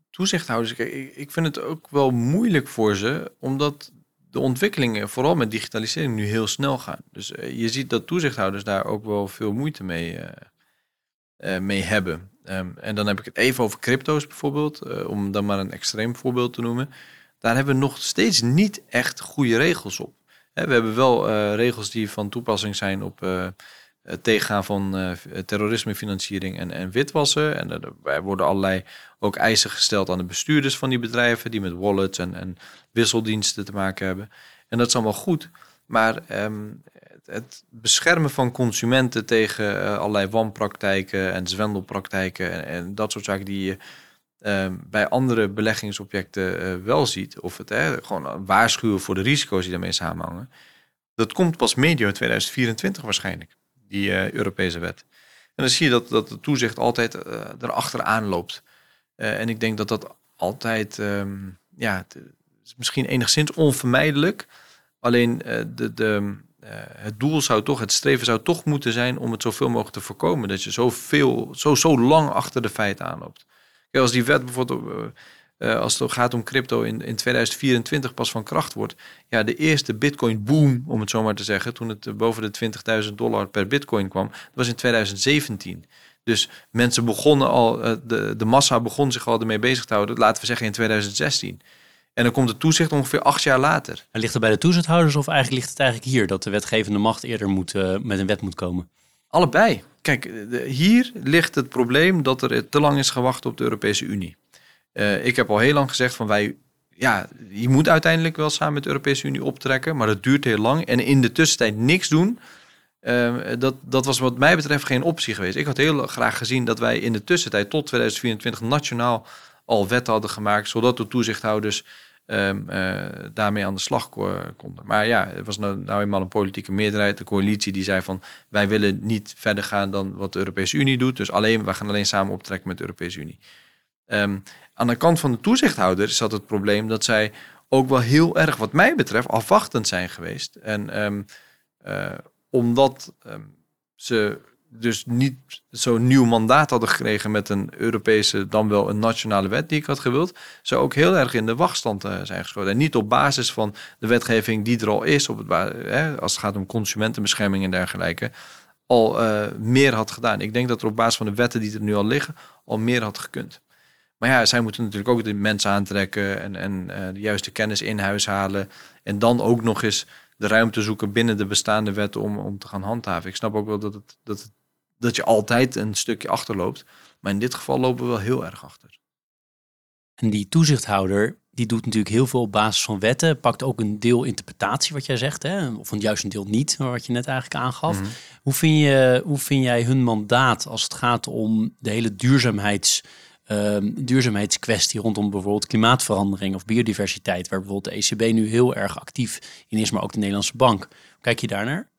toezichthouders, ik, ik vind het ook wel moeilijk voor ze, omdat de ontwikkelingen, vooral met digitalisering, nu heel snel gaan. Dus eh, je ziet dat toezichthouders daar ook wel veel moeite mee, eh, eh, mee hebben. Ehm, en dan heb ik het even over crypto's bijvoorbeeld, om dan maar een extreem voorbeeld te noemen. Daar hebben we nog steeds niet echt goede regels op. We hebben wel regels die van toepassing zijn op het tegengaan van eh, terrorismefinanciering en, en witwassen. En er er worden allerlei ook eisen gesteld aan de bestuurders van die bedrijven, die met wallets en, en wisseldiensten te maken hebben. En dat is allemaal goed. Maar ehm, het, beschermen van consumenten tegen eh, allerlei wanpraktijken en zwendelpraktijken en, en dat soort zaken die je ehm, bij andere beleggingsobjecten eh, wel ziet, of het eh, gewoon waarschuwen voor de risico's die daarmee samenhangen, dat komt pas medio 2024 waarschijnlijk, die eh, Europese wet. En dan zie je dat, dat de toezicht altijd eh erachteraan loopt. Eh, en ik denk dat dat altijd, ehm, ja, is misschien enigszins onvermijdelijk. Alleen de, de, eh, het doel zou toch, het streven zou toch moeten zijn om het zoveel mogelijk te voorkomen. Dat je zoveel, zo, zo lang achter de feiten aanloopt. Kijk, als die wet bijvoorbeeld, eh, als het gaat om crypto in, in 2024 pas van kracht wordt. Ja, de eerste bitcoin boom, om het zo maar te zeggen, toen het eh, boven de 20.000 dollar per bitcoin kwam, dat was in 2017. Dus mensen begonnen al, eh, de, de massa begon zich al ermee bezig te houden, laten we zeggen in 2016. En dan komt de toezicht ongeveer acht jaar later. En ligt het bij de toezichthouders of eigenlijk ligt het eigenlijk hier dat de wetgevende macht eerder moet, met een wet moet komen? Allebei. Kijk, de- hier ligt het probleem dat er te lang is gewacht op de Europese Unie. Eh, ik heb al heel lang gezegd van wij, ja, je moet uiteindelijk wel samen met de Europese Unie optrekken, maar dat duurt heel lang. En in de tussentijd niks doen, eh, dat, dat was wat mij betreft geen optie geweest. Ik had heel graag gezien dat wij in de tussentijd tot 2024 nationaal al wetten hadden gemaakt, zodat de toezichthouders um, daarmee aan de slag konden. Maar ja, het was nou, nou, eenmaal een politieke meerderheid, de coalitie die zei van wij willen niet verder gaan dan wat de Europese Unie doet. Dus alleen, we gaan alleen samen optrekken met de Europese Unie. Um, aan de kant van de toezichthouder zat het probleem dat zij ook wel heel erg, wat mij betreft, afwachtend zijn geweest. En um, uh, omdat ze dus niet zo'n nieuw mandaat hadden gekregen met een Europese, dan wel een nationale wet die ik had gewild, ze ook heel erg in de wachtstand uh, zijn geschoten. En niet op basis van de wetgeving die er al is, op het, hè, als het gaat om consumentenbescherming en dergelijke, al uh, meer had gedaan. Ik denk dat er op basis van de wetten die er nu al liggen, al meer had gekund. Maar ja, zij moeten natuurlijk ook de mensen aantrekken en, en uh, de juiste kennis in huis halen. En dan ook nog eens de ruimte zoeken binnen de bestaande wetten om, om te gaan handhaven. Ik snap ook wel dat, het, dat, het, dat je altijd een stukje achterloopt. Maar in dit geval lopen we wel heel erg achter. En die toezichthouder, die doet natuurlijk heel veel op basis van wetten. Pakt ook een deel interpretatie, wat jij zegt. Hè? Of een juist een deel niet, wat je net eigenlijk aangaf. Mhm. hoe, vind je, hoe vind jij hun mandaat als het gaat om de hele duurzaamheids uh, duurzaamheidskwestie rondom bijvoorbeeld klimaatverandering of biodiversiteit, waar bijvoorbeeld de ECB nu heel erg actief in is, maar ook de Nederlandse bank. kijk je daarnaar?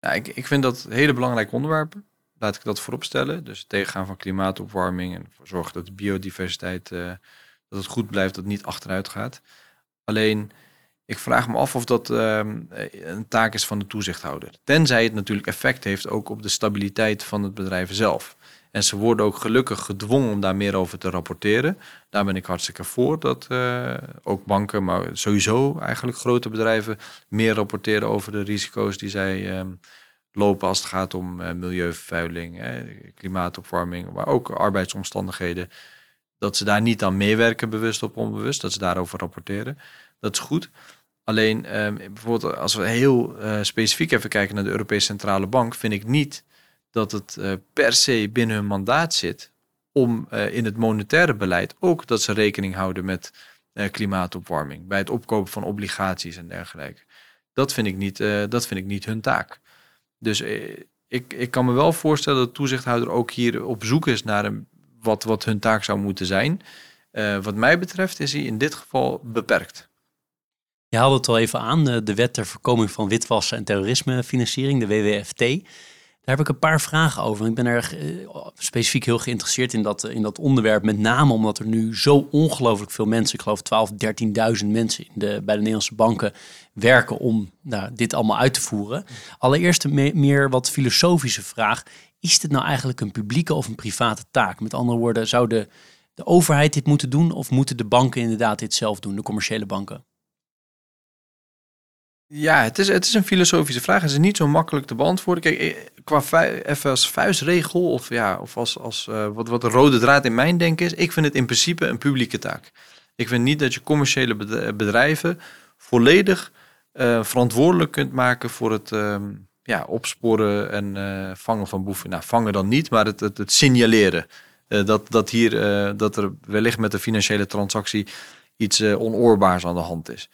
Ja, ik, ik vind dat hele belangrijke onderwerpen. Laat ik dat voorop stellen. Dus het tegengaan van klimaatopwarming en zorgen dat de biodiversiteit uh, dat het goed blijft, dat het niet achteruit gaat. Alleen, ik vraag me af of dat uh, een taak is van de toezichthouder. Tenzij het natuurlijk effect heeft ook op de stabiliteit van het bedrijf zelf. En ze worden ook gelukkig gedwongen om daar meer over te rapporteren. Daar ben ik hartstikke voor dat uh, ook banken, maar sowieso eigenlijk grote bedrijven meer rapporteren over de risico's die zij um, lopen als het gaat om uh, milieuvervuiling, klimaatopwarming, maar ook arbeidsomstandigheden. Dat ze daar niet aan meewerken, bewust of onbewust, dat ze daarover rapporteren. Dat is goed. Alleen um, bijvoorbeeld als we heel specifiek even kijken naar de Europese Centrale Bank, vind ik niet dat het uh, per se binnen hun mandaat zit om uh, in het monetaire beleid ook dat ze rekening houden met uh, klimaatopwarming, bij het opkopen van obligaties en dergelijke. Dat vind ik niet, dat vind ik niet hun taak. Dus ik, ik kan me wel voorstellen dat de toezichthouder ook hier op zoek is naar een, wat, wat hun taak zou moeten zijn. wat mij betreft is hij in dit geval beperkt. Je haalde het al even aan, de wet ter voorkoming van witwassen en terrorismefinanciering, de WWFT. Daar heb ik een paar vragen over. Ik ben er uh, specifiek heel geïnteresseerd in dat, in dat onderwerp. Met name omdat er nu zo ongelooflijk veel mensen, ik geloof 12, 13.000 mensen in de, bij de Nederlandse banken werken om nou, dit allemaal uit te voeren. Allereerst een meer wat filosofische vraag. Is dit nou eigenlijk een publieke of een private taak? Met andere woorden, zou de, de overheid dit moeten doen of moeten de banken inderdaad dit zelf doen, de commerciële banken? Ja, het is, het is een filosofische vraag. Het is niet zo makkelijk te beantwoorden. Kijk, eh, qua even als vuistregel of, ja, of als, als uh, wat, wat de rode draad in mijn denken is, ik vind het in principe een publieke taak. Ik vind niet dat je commerciële bedrijven volledig verantwoordelijk kunt maken voor het uh, ja, opsporen en vangen van boeven. Nou, vangen dan niet, maar het, het, het signaleren. dat, dat, hier, dat er wellicht met de financiële transactie iets onoorbaars aan de hand is.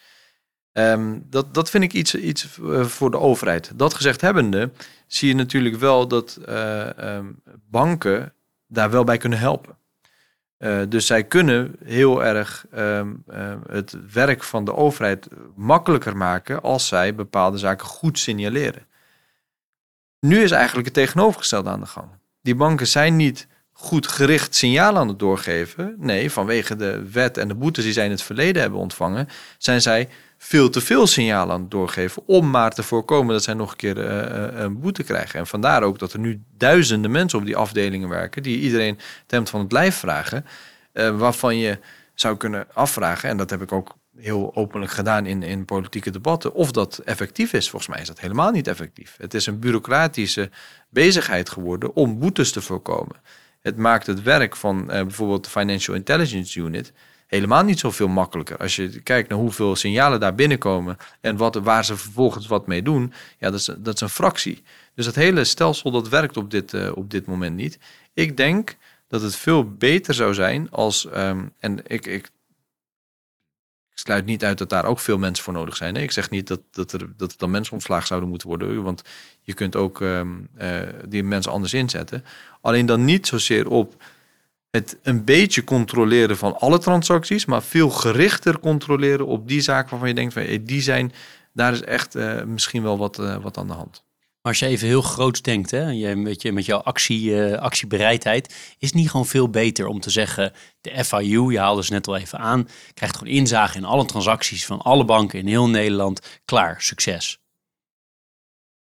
Um, dat, dat vind ik iets, iets uh, voor de overheid. Dat gezegd hebbende, zie je natuurlijk wel dat uh, um, banken daar wel bij kunnen helpen. Uh, dus zij kunnen heel erg um, het werk van de overheid makkelijker maken als zij bepaalde zaken goed signaleren. Nu is eigenlijk het tegenovergestelde aan de gang. Die banken zijn niet goed gericht signaal aan het doorgeven. Nee, vanwege de wet en de boetes die zij in het verleden hebben ontvangen, zijn zij veel te veel signalen aan het doorgeven om maar te voorkomen dat zij nog een keer uh, een boete krijgen. En vandaar ook dat er nu duizenden mensen op die afdelingen werken die iedereen het van het lijf vragen, uh, waarvan je zou kunnen afvragen, en dat heb ik ook heel openlijk gedaan in, in politieke debatten, of dat effectief is. Volgens mij is dat helemaal niet effectief. Het is een bureaucratische bezigheid geworden om boetes te voorkomen. Het maakt het werk van bijvoorbeeld de Financial Intelligence Unit helemaal niet zoveel makkelijker. Als je kijkt naar hoeveel signalen daar binnenkomen en wat, waar ze vervolgens wat mee doen, ja, dat is, dat is een fractie. Dus dat hele stelsel dat werkt op dit, uh, op dit moment niet. Ik denk dat het veel beter zou zijn als, um, en ik, ik, ik sluit niet uit dat daar ook veel mensen voor nodig zijn. Ik zeg niet dat, dat, er, dat dan mensen ontslagen zouden moeten worden, want je kunt ook um, uh, die mensen anders inzetten. Alleen dan niet zozeer op het een beetje controleren van alle transacties, maar veel gerichter controleren op die zaken waarvan je denkt van hey, die zijn, daar is echt uh, misschien wel wat, uh, wat aan de hand. Maar als je even heel groot denkt, hè, je, met, je, met jouw actie, uh, actiebereidheid, is het niet gewoon veel beter om te zeggen, de FIU, je haalde ze net al even aan, krijgt gewoon inzage in alle transacties van alle banken in heel Nederland. Klaar, succes.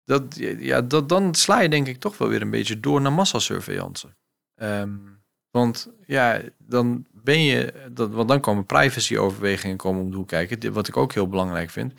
Dat, ja, dat, dan sla je denk ik toch wel weer een beetje door naar massasurveillance. Um, want ja, dan ben je, dat, want dan komen privacyoverwegingen komen om de hoek kijken. Wat ik ook heel belangrijk vind.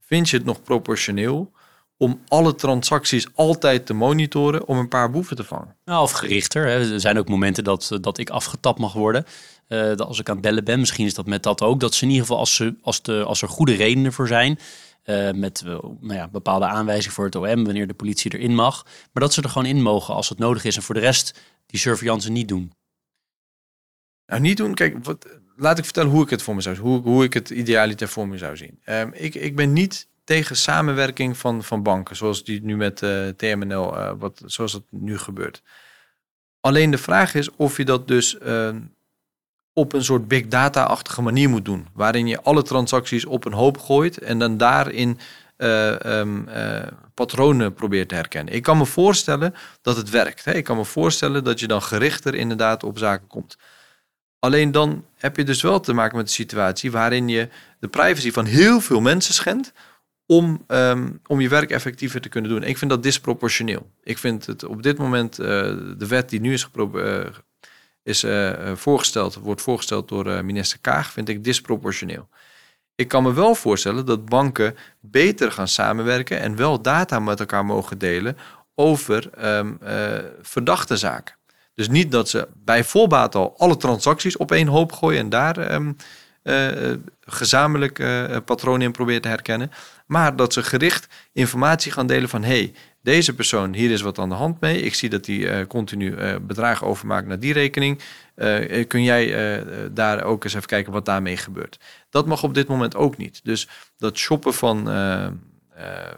Vind je het nog proportioneel om alle transacties altijd te monitoren om een paar boeven te vangen? Nou, of gerichter. Hè. Er zijn ook momenten dat, dat ik afgetapt mag worden. Uh, dat als ik aan het bellen ben, misschien is dat met dat ook. Dat ze in ieder geval, als, ze, als, de, als er goede redenen voor zijn, uh, met nou ja, bepaalde aanwijzingen voor het OM, wanneer de politie erin mag. Maar dat ze er gewoon in mogen als het nodig is. En voor de rest die surveillance niet doen. Nou, niet doen. Kijk, wat, laat ik vertellen hoe ik het voor me zou zien. Hoe, hoe ik het idealiter voor me zou zien. Um, ik, ik ben niet tegen samenwerking van, van banken, zoals die nu met uh, eh, TMNL, eh, wat, zoals het nu gebeurt. Alleen de vraag is of je dat dus uh, op een soort big data-achtige manier moet doen. Waarin je alle transacties op een hoop gooit en dan daarin um, patronen probeert te herkennen. Ik kan me voorstellen dat het werkt. Hè? Ik kan me voorstellen dat je dan gerichter inderdaad op zaken komt. Alleen dan heb je dus wel te maken met een situatie waarin je de privacy van heel veel mensen schendt om, um, om je werk effectiever te kunnen doen. Ik vind dat disproportioneel. Ik vind het op dit moment, uh, de wet die nu is, uh, is uh, voorgesteld, wordt voorgesteld door minister Kaag, vind ik disproportioneel. Ik kan me wel voorstellen dat banken beter gaan samenwerken en wel data met elkaar mogen delen over um, verdachte zaken. Dus niet dat ze bij voorbaat al alle transacties op één hoop gooien en daar um, uh, gezamenlijk uh, patronen in proberen te herkennen. Maar dat ze gericht informatie gaan delen van hey, deze persoon, hier is wat aan de hand mee. Ik zie dat uh, continu bedragen overmaakt naar die rekening. kun jij daar ook eens even kijken wat daarmee gebeurt? Dat mag op dit moment ook niet. Dus dat shoppen van eh,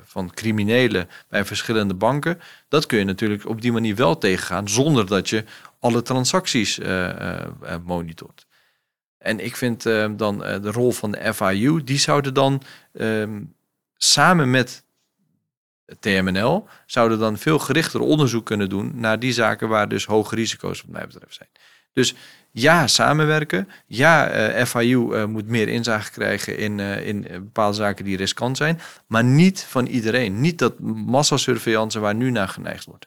van criminelen bij verschillende banken. Dat kun je natuurlijk op die manier wel tegengaan zonder dat je alle transacties uh, monitort. En ik vind dan de rol van de FIU, die zouden dan ehm, samen met TMNL, zouden dan veel gerichter onderzoek kunnen doen naar die zaken waar dus hoge risico's wat mij betreft zijn. Dus ja, samenwerken. Ja, uh, FIU uh, moet meer inzage krijgen in, uh, in bepaalde zaken die riskant zijn. Maar niet van iedereen. Niet dat massasurveillance waar nu naar geneigd wordt.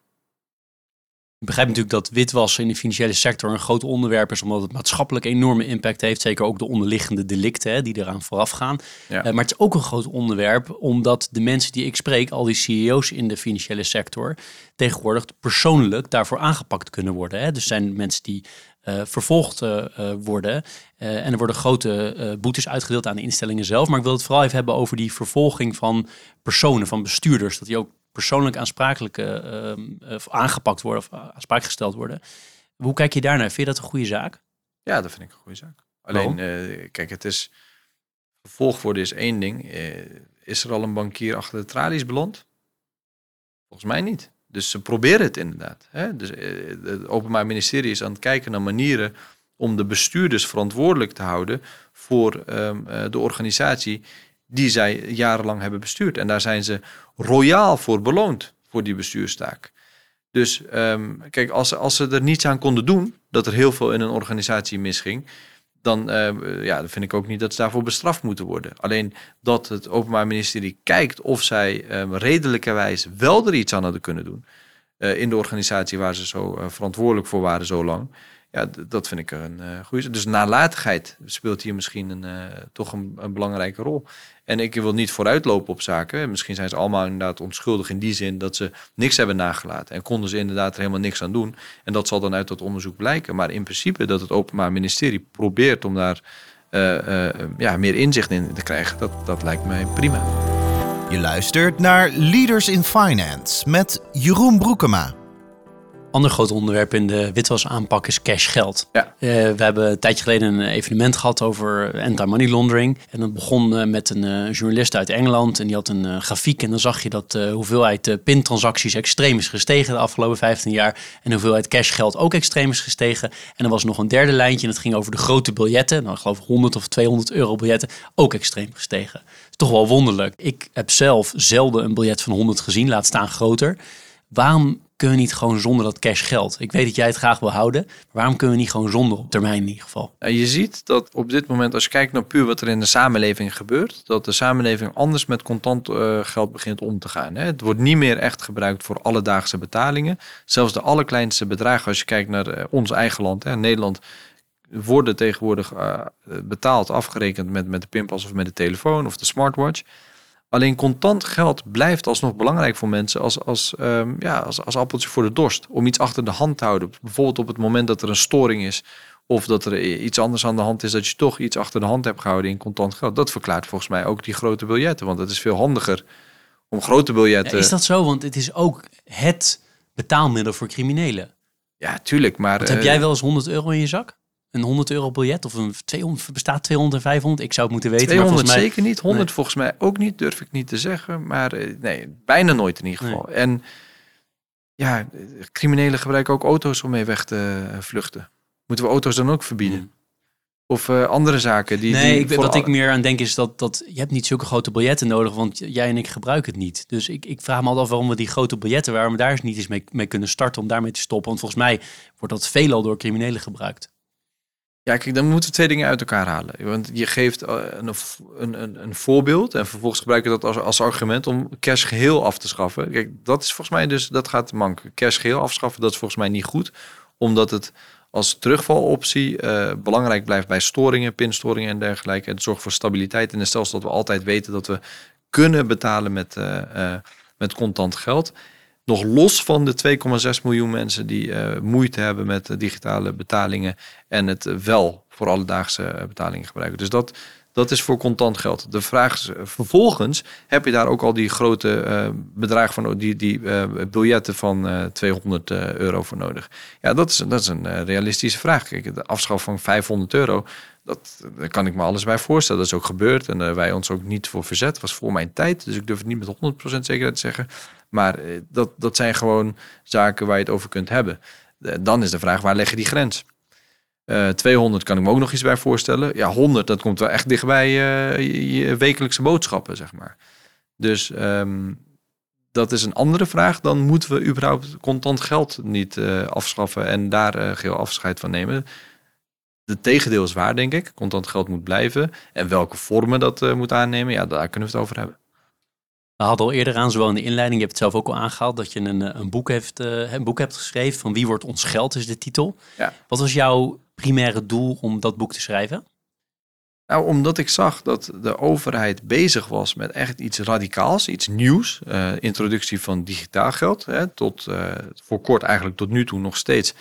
Ik begrijp natuurlijk dat witwassen in de financiële sector een groot onderwerp is, omdat het maatschappelijk enorme impact heeft. Zeker ook de onderliggende delicten hè, die eraan vooraf gaan. Ja. maar het is ook een groot onderwerp, omdat de mensen die ik spreek, al die CEO's in de financiële sector, tegenwoordig persoonlijk daarvoor aangepakt kunnen worden. Hè. Dus zijn mensen die uh, vervolgd uh, worden. en er worden grote boetes uitgedeeld aan de instellingen zelf. Maar ik wil het vooral even hebben over die vervolging van personen, van bestuurders. Dat die ook persoonlijk aansprakelijk aangepakt worden of aansprakelijk gesteld worden. Hoe kijk je daarnaar? Vind je dat een goede zaak? Ja, dat vind ik een goede zaak. Alleen, kijk, het is vervolgd worden is één ding. is er al een bankier achter de tralies beland? Volgens mij niet. Dus ze proberen het inderdaad. Hè? Dus eh, het Openbaar Ministerie is aan het kijken naar manieren om de bestuurders verantwoordelijk te houden voor um, de organisatie die zij jarenlang hebben bestuurd. En daar zijn ze royaal voor beloond, voor die bestuurstaak. Dus um, kijk, als, als ze er niets aan konden doen, dat er heel veel in een organisatie misging, dan, uh, ja, vind ik ook niet dat ze daarvoor bestraft moeten worden. Alleen dat het Openbaar Ministerie kijkt of zij uh, redelijkerwijs wel er iets aan hadden kunnen doen. Uh, in de organisatie waar ze zo uh, verantwoordelijk voor waren zo lang. Ja, dat vind ik een uh, goede. Dus nalatigheid speelt hier misschien een, toch een, belangrijke rol. En ik wil niet vooruitlopen op zaken. Misschien zijn ze allemaal inderdaad onschuldig in die zin dat ze niks hebben nagelaten. En konden ze inderdaad er helemaal niks aan doen. En dat zal dan uit dat onderzoek blijken. Maar in principe dat het Openbaar Ministerie probeert om daar ja, meer inzicht in te krijgen, dat, dat lijkt mij prima. Je luistert naar Leaders in Finance met Jeroen Broekema. Ander groot onderwerp in de witwasaanpak is cashgeld. Ja. Uh, we hebben een tijdje geleden een evenement gehad over anti-money laundering. En dat begon uh, met een uh, journalist uit Engeland. En die had een grafiek. En dan zag je dat de hoeveelheid pintransacties extreem is gestegen de afgelopen 15 jaar. En de hoeveelheid cashgeld ook extreem is gestegen. En er was nog een derde lijntje. En dat ging over de grote biljetten. Nou, ik geloof 100 of 200 euro biljetten. Ook extreem gestegen. is toch wel wonderlijk. Ik heb zelf zelden een biljet van 100 gezien. Laat staan groter. Waarom kunnen we niet gewoon zonder dat cash geld? Ik weet dat jij het graag wil houden, maar waarom kunnen we niet gewoon zonder op termijn in ieder geval? Je ziet dat op dit moment, als je kijkt naar puur wat er in de samenleving gebeurt, dat de samenleving anders met contant uh, geld begint om te gaan. Het wordt niet meer echt gebruikt voor alledaagse betalingen. Zelfs de allerkleinste bedragen, als je kijkt naar uh, ons eigen land, Nederland, worden tegenwoordig uh, betaald, afgerekend met, met de pinpas of met de telefoon of de smartwatch. Alleen contant geld blijft alsnog belangrijk voor mensen als, als, um, ja, als, als appeltje voor de dorst. Om iets achter de hand te houden. Bijvoorbeeld op het moment dat er een storing is. Of dat er iets anders aan de hand is, dat je toch iets achter de hand hebt gehouden in contant geld. Dat verklaart volgens mij ook die grote biljetten. Want het is veel handiger om grote biljetten. Ja, is dat zo? Want het is ook het betaalmiddel voor criminelen. Ja, tuurlijk. Maar, heb jij wel eens 100 euro in je zak? Een 100 euro biljet of een 200, bestaat 200 en 500? Ik zou het moeten weten. 200 maar mij, zeker niet, 100 volgens mij ook niet, durf ik niet te zeggen. Maar eh, nee, bijna nooit in ieder geval. Nee. En ja, criminelen gebruiken ook auto's om mee weg te vluchten. Moeten we auto's dan ook verbieden? Hmm. Of uh, andere zaken die. Nee, die ik, wat ik meer aan denk is dat, dat je hebt niet zulke grote biljetten nodig, want jij en ik gebruiken het niet. Dus ik, ik vraag me altijd af waarom we die grote biljetten, waarom we daar eens niet eens mee, mee kunnen starten om daarmee te stoppen. Want volgens mij wordt dat veelal door criminelen gebruikt. Ja, kijk, dan moeten we twee dingen uit elkaar halen. Want je geeft een, een, een voorbeeld en vervolgens gebruik je dat als, als argument om cash geheel af te schaffen. Kijk, dat is volgens mij dus, dat gaat mank. Cash geheel afschaffen, dat is volgens mij niet goed. Omdat het als terugvaloptie uh, belangrijk blijft bij storingen, pinstoringen en dergelijke. Het zorgt voor stabiliteit in het stelsel dat we altijd weten dat we kunnen betalen met, uh, met contant geld. Nog los van de 2,6 miljoen mensen die uh, moeite hebben met digitale betalingen en het wel voor alledaagse betalingen gebruiken. Dus dat, dat is voor contant geld. De vraag is vervolgens, heb je daar ook al die grote bedragen van, die, die biljetten van 200 euro voor nodig? Ja, dat is, dat is een realistische vraag. Kijk, de afschaf van 500 euro, dat, daar kan ik me alles bij voorstellen. Dat is ook gebeurd en wij ons ook niet voor verzet. was voor mijn tijd, dus ik durf het niet met 100% zekerheid te zeggen. Maar dat, dat zijn gewoon zaken waar je het over kunt hebben. Dan is de vraag, waar leg je die grens? Uh, 200 kan ik me ook nog iets bij voorstellen. Ja, 100, dat komt wel echt dichtbij uh, je, wekelijkse boodschappen, zeg maar. Dus um, dat is een andere vraag. Dan moeten we überhaupt contant geld niet afschaffen en daar geheel afscheid van nemen. De tegendeel is waar, denk ik. Contant geld moet blijven. En welke vormen dat moet aannemen, ja, daar kunnen we het over hebben. We hadden al eerder aan, zowel in de inleiding, je hebt het zelf ook al aangehaald, dat je een, een, boek, heeft, uh, een boek hebt geschreven van Wie wordt ons geld, is de titel. Ja. Wat was jouw primaire doel om dat boek te schrijven? Nou, omdat ik zag dat de overheid bezig was met echt iets radicaals, iets nieuws. Uh, introductie van digitaal geld. Hè, tot uh, voor kort eigenlijk tot nu toe nog steeds.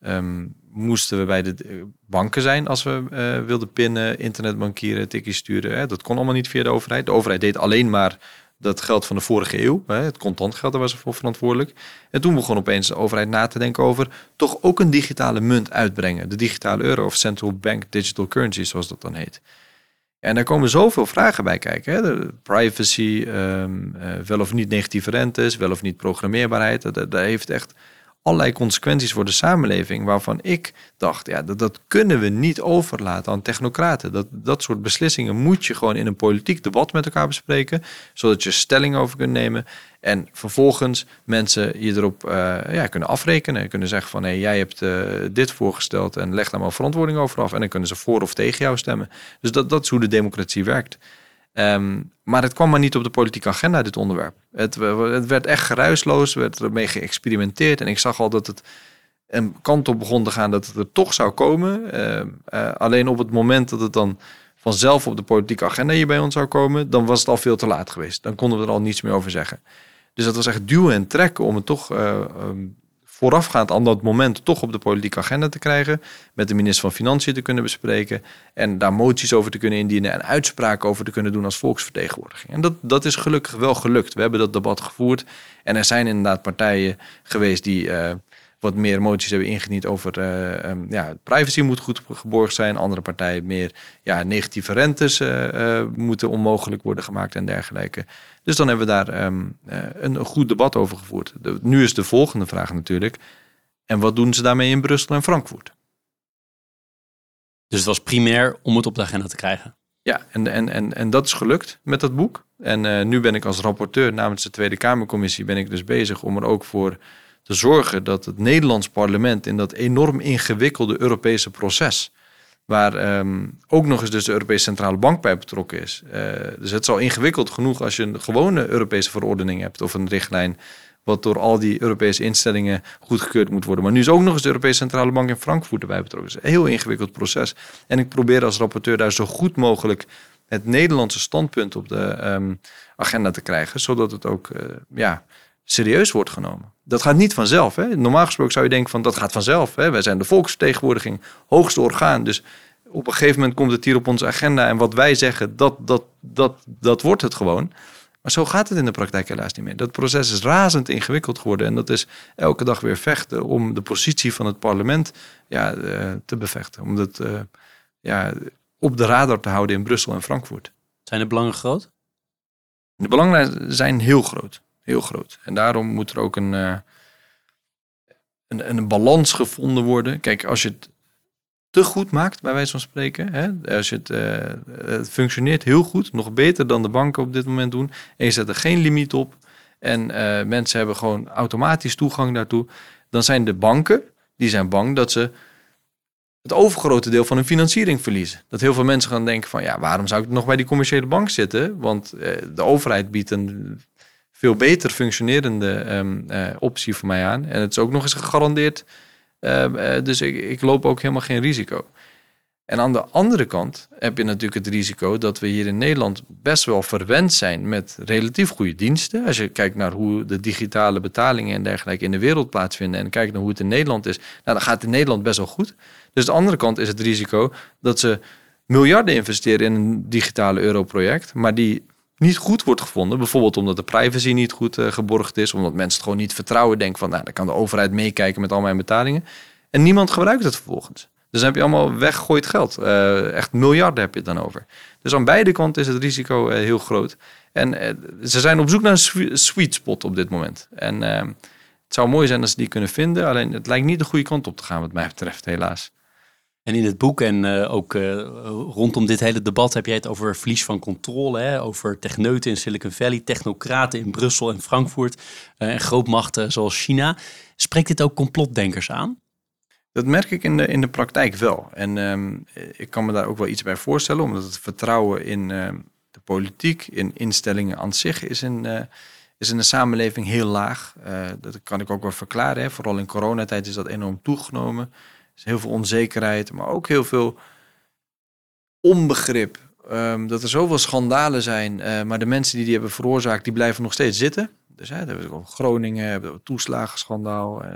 Um, moesten we bij de banken zijn als we uh, wilden pinnen, internetbankieren, tikjes sturen. Hè. Dat kon allemaal niet via de overheid. De overheid deed alleen maar dat geld van de vorige eeuw. Het contant geld, daar was ze voor verantwoordelijk. En toen begon opeens de overheid na te denken over toch ook een digitale munt uitbrengen. De digitale euro of central bank digital currency, zoals dat dan heet. En daar komen zoveel vragen bij kijken. Hè? Privacy, um, uh, wel of niet negatieve rentes, wel of niet programmeerbaarheid. Dat heeft echt allerlei consequenties voor de samenleving. Waarvan ik dacht, ja, dat, dat kunnen we niet overlaten aan technocraten. Dat, dat soort beslissingen moet je gewoon in een politiek debat met elkaar bespreken. Zodat je stelling over kunt nemen. En vervolgens mensen je erop uh, ja, kunnen afrekenen. Kunnen zeggen van hé, jij hebt uh, dit voorgesteld en leg daar maar verantwoording over af. En dan kunnen ze voor of tegen jou stemmen. Dus dat, dat is hoe de democratie werkt. Um, maar het kwam maar niet op de politieke agenda, dit onderwerp. Het, het werd echt geruisloos, werd ermee geëxperimenteerd. En ik zag al dat het een kant op begon te gaan dat het er toch zou komen. Uh, uh, alleen op het moment dat het dan vanzelf op de politieke agenda hier bij ons zou komen, dan was het al veel te laat geweest. Dan konden we er al niets meer over zeggen. Dus dat was echt duwen en trekken om het toch uh, um, voorafgaand aan dat moment toch op de politieke agenda te krijgen. Met de minister van Financiën te kunnen bespreken. En daar moties over te kunnen indienen en uitspraken over te kunnen doen als volksvertegenwoordiging. En dat, dat is gelukkig wel gelukt. We hebben dat debat gevoerd. En er zijn inderdaad partijen geweest die. Uh, wat meer moties hebben ingediend over uh, um, ja, privacy moet goed geborgd zijn. Andere partijen meer ja, negatieve rentes uh, moeten onmogelijk worden gemaakt en dergelijke. Dus dan hebben we daar um, een, een, goed debat over gevoerd. De, nu is de volgende vraag natuurlijk. En wat doen ze daarmee in Brussel en Frankfurt? Dus het was primair om het op de agenda te krijgen? Ja, en, en, en, en dat is gelukt met dat boek. En nu ben ik als rapporteur namens de Tweede Kamercommissie ben ik dus bezig om er ook voor te zorgen dat het Nederlands parlement in dat enorm ingewikkelde Europese proces, waar um, ook nog eens dus de Europese Centrale Bank bij betrokken is. Uh, dus het is al ingewikkeld genoeg als je een gewone Europese verordening hebt of een richtlijn wat door al die Europese instellingen goedgekeurd moet worden. Maar nu is ook nog eens de Europese Centrale Bank in Frankfurt erbij betrokken. Het is een heel ingewikkeld proces. En ik probeer als rapporteur daar zo goed mogelijk het Nederlandse standpunt op de um, agenda te krijgen, zodat het ook uh, ja, serieus wordt genomen. Dat gaat niet vanzelf. Hè? Normaal gesproken zou je denken van dat gaat vanzelf. Hè? Wij zijn de volksvertegenwoordiging, hoogste orgaan. Dus op een gegeven moment komt het hier op onze agenda. En wat wij zeggen, dat, dat, dat, dat wordt het gewoon. Maar zo gaat het in de praktijk helaas niet meer. Dat proces is razend ingewikkeld geworden. En dat is elke dag weer vechten om de positie van het parlement ja, uh, te bevechten. Om dat uh, ja, op de radar te houden in Brussel en Frankfurt. Zijn de belangen groot? De belangen zijn heel groot heel groot. En daarom moet er ook een, uh, een, een balans gevonden worden. Kijk, als je het te goed maakt, bij wijze van spreken. Hè? Als het, uh, het functioneert heel goed, nog beter dan de banken op dit moment doen. En je zet er geen limiet op. En uh, mensen hebben gewoon automatisch toegang daartoe. Dan zijn de banken, die zijn bang dat ze het overgrote deel van hun financiering verliezen. Dat heel veel mensen gaan denken van ja, waarom zou ik nog bij die commerciële bank zitten? Want de overheid biedt een veel beter functionerende um, uh, optie voor mij aan. En het is ook nog eens gegarandeerd. Uh, dus ik, loop ook helemaal geen risico. En aan de andere kant heb je natuurlijk het risico dat we hier in Nederland best wel verwend zijn met relatief goede diensten. Als je kijkt naar hoe de digitale betalingen en dergelijke in de wereld plaatsvinden en kijkt naar hoe het in Nederland is, nou, dan gaat in Nederland best wel goed. Dus de andere kant is het risico dat ze miljarden investeren in een digitale europroject, maar die niet goed wordt gevonden. Bijvoorbeeld omdat de privacy niet goed uh, geborgd is. Omdat mensen het gewoon niet vertrouwen. Denken van, nou, dan kan de overheid meekijken met al mijn betalingen. En niemand gebruikt het vervolgens. Dus dan heb je allemaal weggegooid geld. Uh, echt miljarden heb je het dan over. Dus aan beide kanten is het risico uh, heel groot. En ze zijn op zoek naar een sweet spot op dit moment. En het zou mooi zijn als ze die kunnen vinden. Alleen het lijkt niet de goede kant op te gaan wat mij betreft, helaas. En in het boek en uh, ook uh, rondom dit hele debat heb jij het over verlies van controle, hè? over techneuten in Silicon Valley, technocraten in Brussel en Frankfurt uh, en grootmachten zoals China. Spreekt dit ook complotdenkers aan? Dat merk ik in de, in de praktijk wel. En um, ik kan me daar ook wel iets bij voorstellen, omdat het vertrouwen in de politiek, in instellingen aan zich, is in, is in de samenleving heel laag. dat kan ik ook wel verklaren. Hè? Vooral in coronatijd is dat enorm toegenomen is heel veel onzekerheid, maar ook heel veel onbegrip. Um, dat er zoveel schandalen zijn, uh, maar de mensen die die hebben veroorzaakt, die blijven nog steeds zitten. Dus hè, hebben we Groningen, hebben we toeslagenschandaal, uh,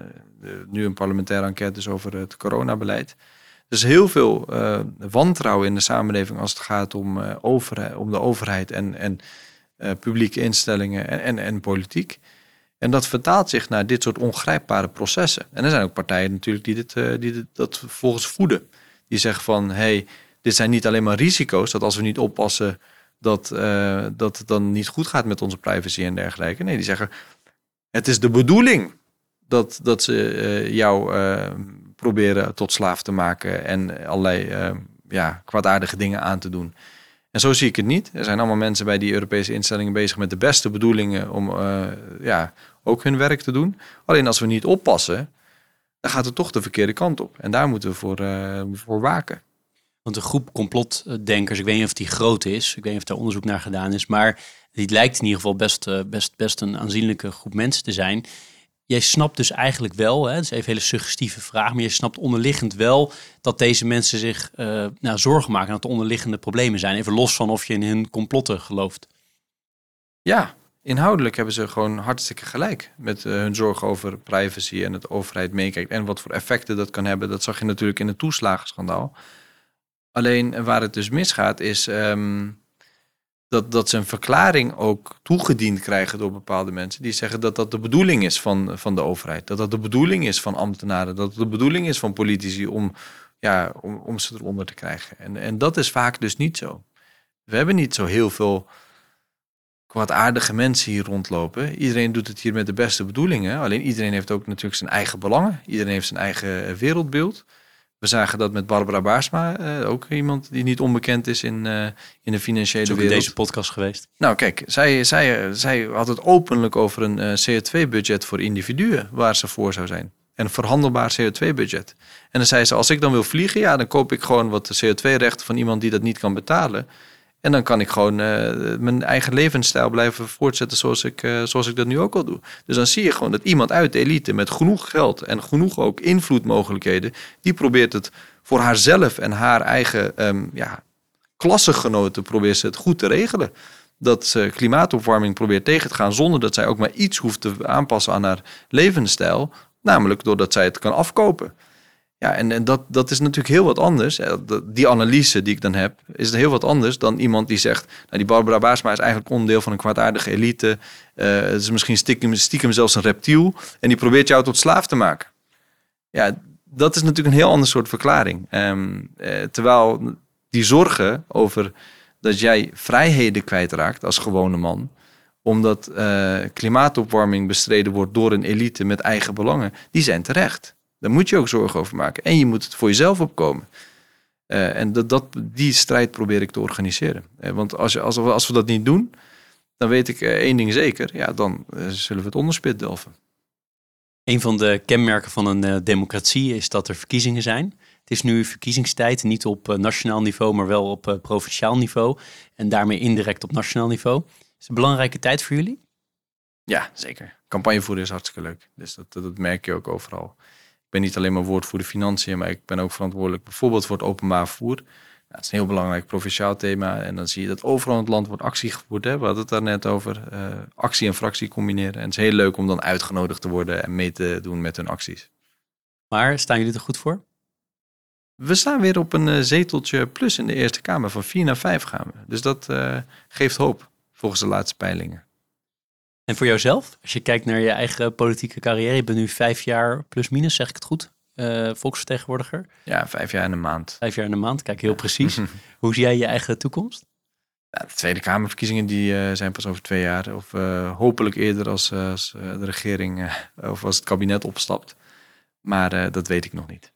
nu een parlementaire enquête dus over het coronabeleid. Dus heel veel uh, wantrouwen in de samenleving als het gaat om, overheid, om de overheid en, en publieke instellingen en, en, en politiek. En dat vertaalt zich naar dit soort ongrijpbare processen. En er zijn ook partijen natuurlijk die, dit, uh, die dat volgens voeden. Die zeggen van, hey, dit zijn niet alleen maar risico's, dat als we niet oppassen, dat, uh, dat het dan niet goed gaat met onze privacy en dergelijke. Nee, die zeggen, het is de bedoeling dat, dat ze uh, jou proberen tot slaaf te maken en allerlei ja, kwaadaardige dingen aan te doen. En zo zie ik het niet. Er zijn allemaal mensen bij die Europese instellingen bezig met de beste bedoelingen om uh, ja, ook hun werk te doen. Alleen als we niet oppassen, dan gaat het toch de verkeerde kant op. En daar moeten we voor, uh, voor waken. Want een groep complotdenkers, ik weet niet of die groot is, ik weet niet of daar onderzoek naar gedaan is, maar die lijkt in ieder geval best, uh, best, best een aanzienlijke groep mensen te zijn jij snapt dus eigenlijk wel, hè, dat is even hele suggestieve vraag, maar je snapt onderliggend wel dat deze mensen zich uh, nou, zorgen maken dat er onderliggende problemen zijn. Even los van of je in hun complotten gelooft. Ja, inhoudelijk hebben ze gewoon hartstikke gelijk met uh, hun zorgen over privacy en het overheid meekijkt en wat voor effecten dat kan hebben. Dat zag je natuurlijk in het toeslagenschandaal. Alleen waar het dus misgaat is, um, dat, dat ze een verklaring ook toegediend krijgen door bepaalde mensen. Die zeggen dat dat de bedoeling is van, van de overheid. Dat dat de bedoeling is van ambtenaren. Dat het de bedoeling is van politici om, ja, om, om ze eronder te krijgen. En, en dat is vaak dus niet zo. We hebben niet zo heel veel kwaadaardige mensen hier rondlopen. Iedereen doet het hier met de beste bedoelingen. Alleen iedereen heeft ook natuurlijk zijn eigen belangen. Iedereen heeft zijn eigen wereldbeeld. We zagen dat met Barbara Baarsma, uh, ook iemand die niet onbekend is in, uh, in de financiële wereld. in deze podcast geweest. Nou kijk, zij, zij, zij had het openlijk over een uh, CO2-budget voor individuen waar ze voor zou zijn. En een verhandelbaar CO2-budget. En dan zei ze, als ik dan wil vliegen, ja, dan koop ik gewoon wat CO2-rechten van iemand die dat niet kan betalen. En dan kan ik gewoon uh, mijn eigen levensstijl blijven voortzetten zoals ik, uh, zoals ik dat nu ook al doe. Dus dan zie je gewoon dat iemand uit de elite met genoeg geld en genoeg ook invloedmogelijkheden, die probeert het voor haarzelf en haar eigen um, ja, klassegenoten probeert ze het goed te regelen. Dat ze klimaatopwarming probeert tegen te gaan zonder dat zij ook maar iets hoeft te aanpassen aan haar levensstijl. Namelijk doordat zij het kan afkopen. Ja, en, en dat, dat is natuurlijk heel wat anders. Die analyse die ik dan heb, is heel wat anders dan iemand die zegt... Nou, die Barbara Baarsma is eigenlijk onderdeel van een kwaadaardige elite. Uh, is misschien stiekem, stiekem zelfs een reptiel. En die probeert jou tot slaaf te maken. Ja, dat is natuurlijk een heel ander soort verklaring. Um, uh, terwijl die zorgen over dat jij vrijheden kwijtraakt als gewone man omdat klimaatopwarming bestreden wordt door een elite met eigen belangen, die zijn terecht. Daar moet je ook zorgen over maken. En je moet het voor jezelf opkomen. Uh, en dat, dat, die strijd probeer ik te organiseren. Uh, want als, je, als, we, als we dat niet doen, dan weet ik uh, één ding zeker. Ja, dan zullen we het onderspit delven. Een van de kenmerken van een democratie is dat er verkiezingen zijn. Het is nu verkiezingstijd, niet op nationaal niveau, maar wel op provinciaal niveau. En daarmee indirect op nationaal niveau. Is het een belangrijke tijd voor jullie? Ja, zeker. Campagne voeren is hartstikke leuk. Dus dat, dat merk je ook overal. Ik ben niet alleen maar woordvoerder financiën, maar ik ben ook verantwoordelijk bijvoorbeeld voor het openbaar vervoer. Nou, het is een heel belangrijk provinciaal thema. En dan zie je dat overal in het land wordt actie gevoerd. Hè? We hadden het daar net over. Uh, actie en fractie combineren. En het is heel leuk om dan uitgenodigd te worden en mee te doen met hun acties. Maar staan jullie er goed voor? We staan weer op een uh, zeteltje plus in de Eerste Kamer. Van vier naar vijf gaan we. Dus dat uh, geeft hoop, volgens de laatste peilingen. En voor jouzelf, als je kijkt naar je eigen politieke carrière, je bent nu vijf jaar plus minus, zeg ik het goed, uh, volksvertegenwoordiger. Ja, vijf jaar en een maand. Vijf jaar en een maand, kijk heel precies. <laughs> Hoe zie jij je eigen toekomst? Ja, de Tweede Kamerverkiezingen die, uh, zijn pas over twee jaar. Of uh, hopelijk eerder als, als de regering of als het kabinet opstapt. Maar dat weet ik nog niet.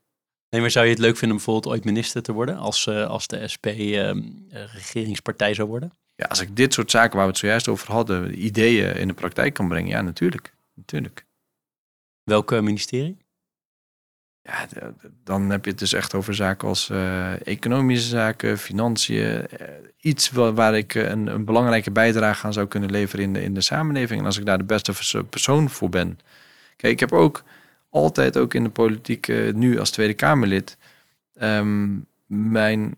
Nee, maar zou je het leuk vinden om bijvoorbeeld ooit minister te worden als, als de SP ehm, regeringspartij zou worden? Ja, als ik dit soort zaken waar we het zojuist over hadden, ideeën in de praktijk kan brengen, ja, natuurlijk. natuurlijk. Welke ministerie? Ja, dan heb je het dus echt over zaken als uh, economische zaken, financiën. Uh, iets waar, waar ik een, een, belangrijke bijdrage aan zou kunnen leveren in de, in de samenleving. En als ik daar de beste persoon voor ben. Kijk, ik heb ook altijd ook in de politiek, uh, nu als Tweede Kamerlid, um, mijn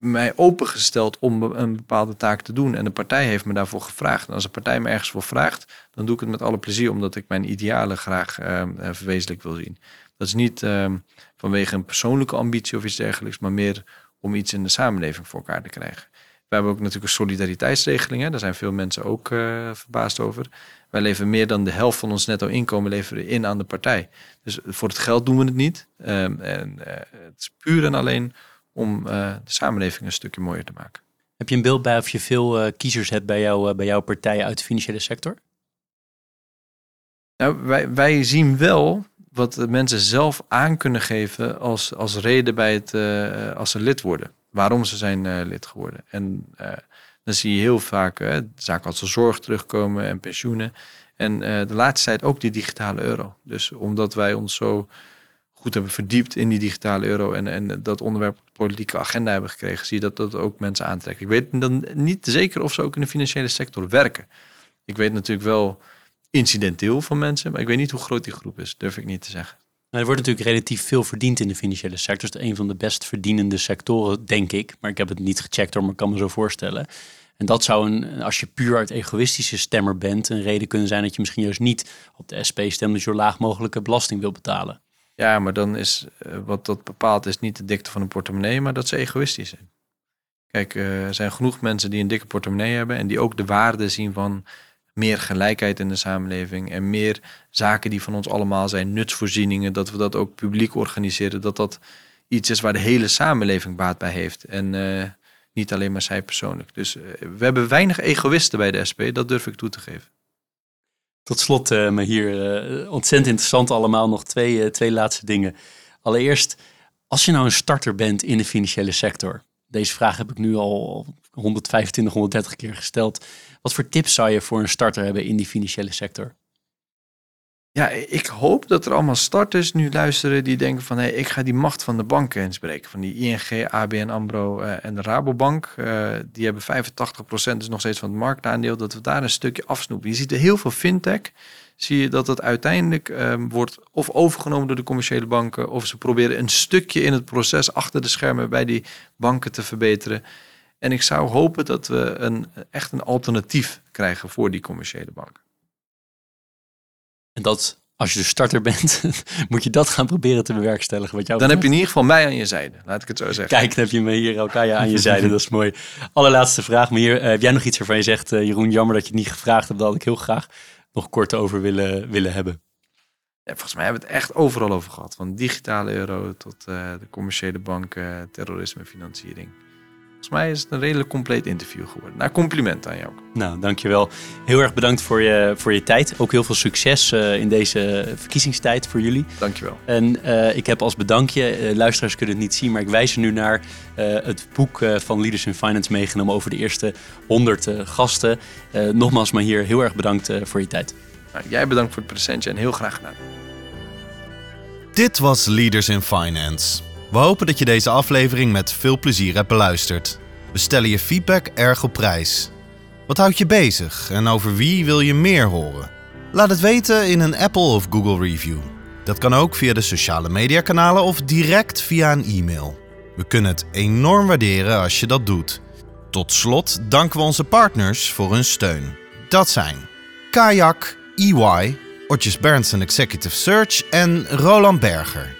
mij opengesteld om een bepaalde taak te doen. En de partij heeft me daarvoor gevraagd. En als een partij me ergens voor vraagt, dan doe ik het met alle plezier, omdat ik mijn idealen graag uh, verwezenlijk wil zien. Dat is niet uh, vanwege een persoonlijke ambitie of iets dergelijks, maar meer om iets in de samenleving voor elkaar te krijgen. We hebben ook natuurlijk een solidariteitsregeling. Hè? Daar zijn veel mensen ook uh, verbaasd over. Wij leveren meer dan de helft van ons netto inkomen in aan de partij. Dus voor het geld doen we het niet. Um, en, uh, het is puur en alleen om uh, de samenleving een stukje mooier te maken. Heb je een beeld bij of je veel uh, kiezers hebt bij, jou, uh, bij jouw partij uit de financiële sector? Nou, wij, wij zien wel wat de mensen zelf aan kunnen geven als, als reden bij het, als ze lid worden. Waarom ze zijn lid geworden. En dan zie je heel vaak zaken als de zorg terugkomen en pensioenen. En de laatste tijd ook die digitale euro. Dus omdat wij ons zo goed hebben verdiept in die digitale euro en, en dat onderwerp politieke agenda hebben gekregen, zie je dat dat ook mensen aantrekt. Ik weet dan niet zeker of ze ook in de financiële sector werken. Ik weet natuurlijk wel incidenteel van mensen, maar ik weet niet hoe groot die groep is, durf ik niet te zeggen. Nou, er wordt natuurlijk relatief veel verdiend in de financiële sector. Het is een van de best verdienende sectoren, denk ik. Maar ik heb het niet gecheckt hoor, maar ik kan me zo voorstellen. En dat zou, een, als je puur uit egoïstische stemmer bent, een reden kunnen zijn dat je misschien juist niet op de SP stemt, dat je zo laag mogelijke belasting wil betalen. Ja, maar dan is uh, wat dat bepaalt is niet de dikte van een portemonnee, maar dat ze egoïstisch zijn. Kijk, eh, er zijn genoeg mensen die een dikke portemonnee hebben en die ook de waarde zien van meer gelijkheid in de samenleving en meer zaken die van ons allemaal zijn, nutsvoorzieningen, dat we dat ook publiek organiseren, dat dat iets is waar de hele samenleving baat bij heeft en uh, niet alleen maar zij persoonlijk. Dus we hebben weinig egoïsten bij de SP, dat durf ik toe te geven. Tot slot, uh, maar hier ontzettend interessant allemaal nog twee, twee laatste dingen. Allereerst, als je nou een starter bent in de financiële sector, deze vraag heb ik nu al 125, 130 keer gesteld. Wat voor tips zou je voor een starter hebben in die financiële sector? Ja, ik hoop dat er allemaal starters nu luisteren die denken van... hé, hey, ik ga die macht van de banken inspreken. Van die ING, ABN AMRO uh, en de Rabobank. Uh, die hebben 85% dus nog steeds van het marktaandeel. Dat we daar een stukje afsnoepen. Je ziet er heel veel fintech zie je dat het uiteindelijk um, wordt of overgenomen door de commerciële banken, of ze proberen een stukje in het proces achter de schermen bij die banken te verbeteren. En ik zou hopen dat we een, echt een alternatief krijgen voor die commerciële banken. En dat, als je de starter bent, <laughs> moet je dat gaan proberen te bewerkstelligen. Wat jou dan heb je in ieder geval mij aan je zijde, laat ik het zo zeggen. Kijk, dan heb je me hier elkaar aan je zijde, dat is mooi. Allerlaatste vraag, maar hier, uh, heb jij nog iets waarvan je zegt, uh, Jeroen, jammer dat je het niet gevraagd hebt, dat had ik heel graag nog kort over willen, willen hebben. Ja, volgens mij hebben we het echt overal over gehad. Van digitale euro tot uh, de commerciële banken, terrorisme, financiering. Volgens mij is het een redelijk compleet interview geworden. Nou, compliment aan jou. Nou, dankjewel. Heel erg bedankt voor je, voor je tijd. Ook heel veel succes uh, in deze verkiezingstijd voor jullie. Dankjewel. En uh, ik heb als bedankje, uh, luisteraars kunnen het niet zien, maar ik wijs er nu naar het boek van Leaders in Finance meegenomen over de eerste 100 gasten. nogmaals, maar hier heel erg bedankt voor je tijd. Nou, jij bedankt voor het presentje en heel graag gedaan. Dit was Leaders in Finance. We hopen dat je deze aflevering met veel plezier hebt beluisterd. We stellen je feedback erg op prijs. Wat houdt je bezig en over wie wil je meer horen? Laat het weten in een Apple of Google review. Dat kan ook via de sociale mediakanalen of direct via een e-mail. We kunnen het enorm waarderen als je dat doet. Tot slot danken we onze partners voor hun steun. Dat zijn Kayak, EY, Otjes Berndsen Executive Search en Roland Berger.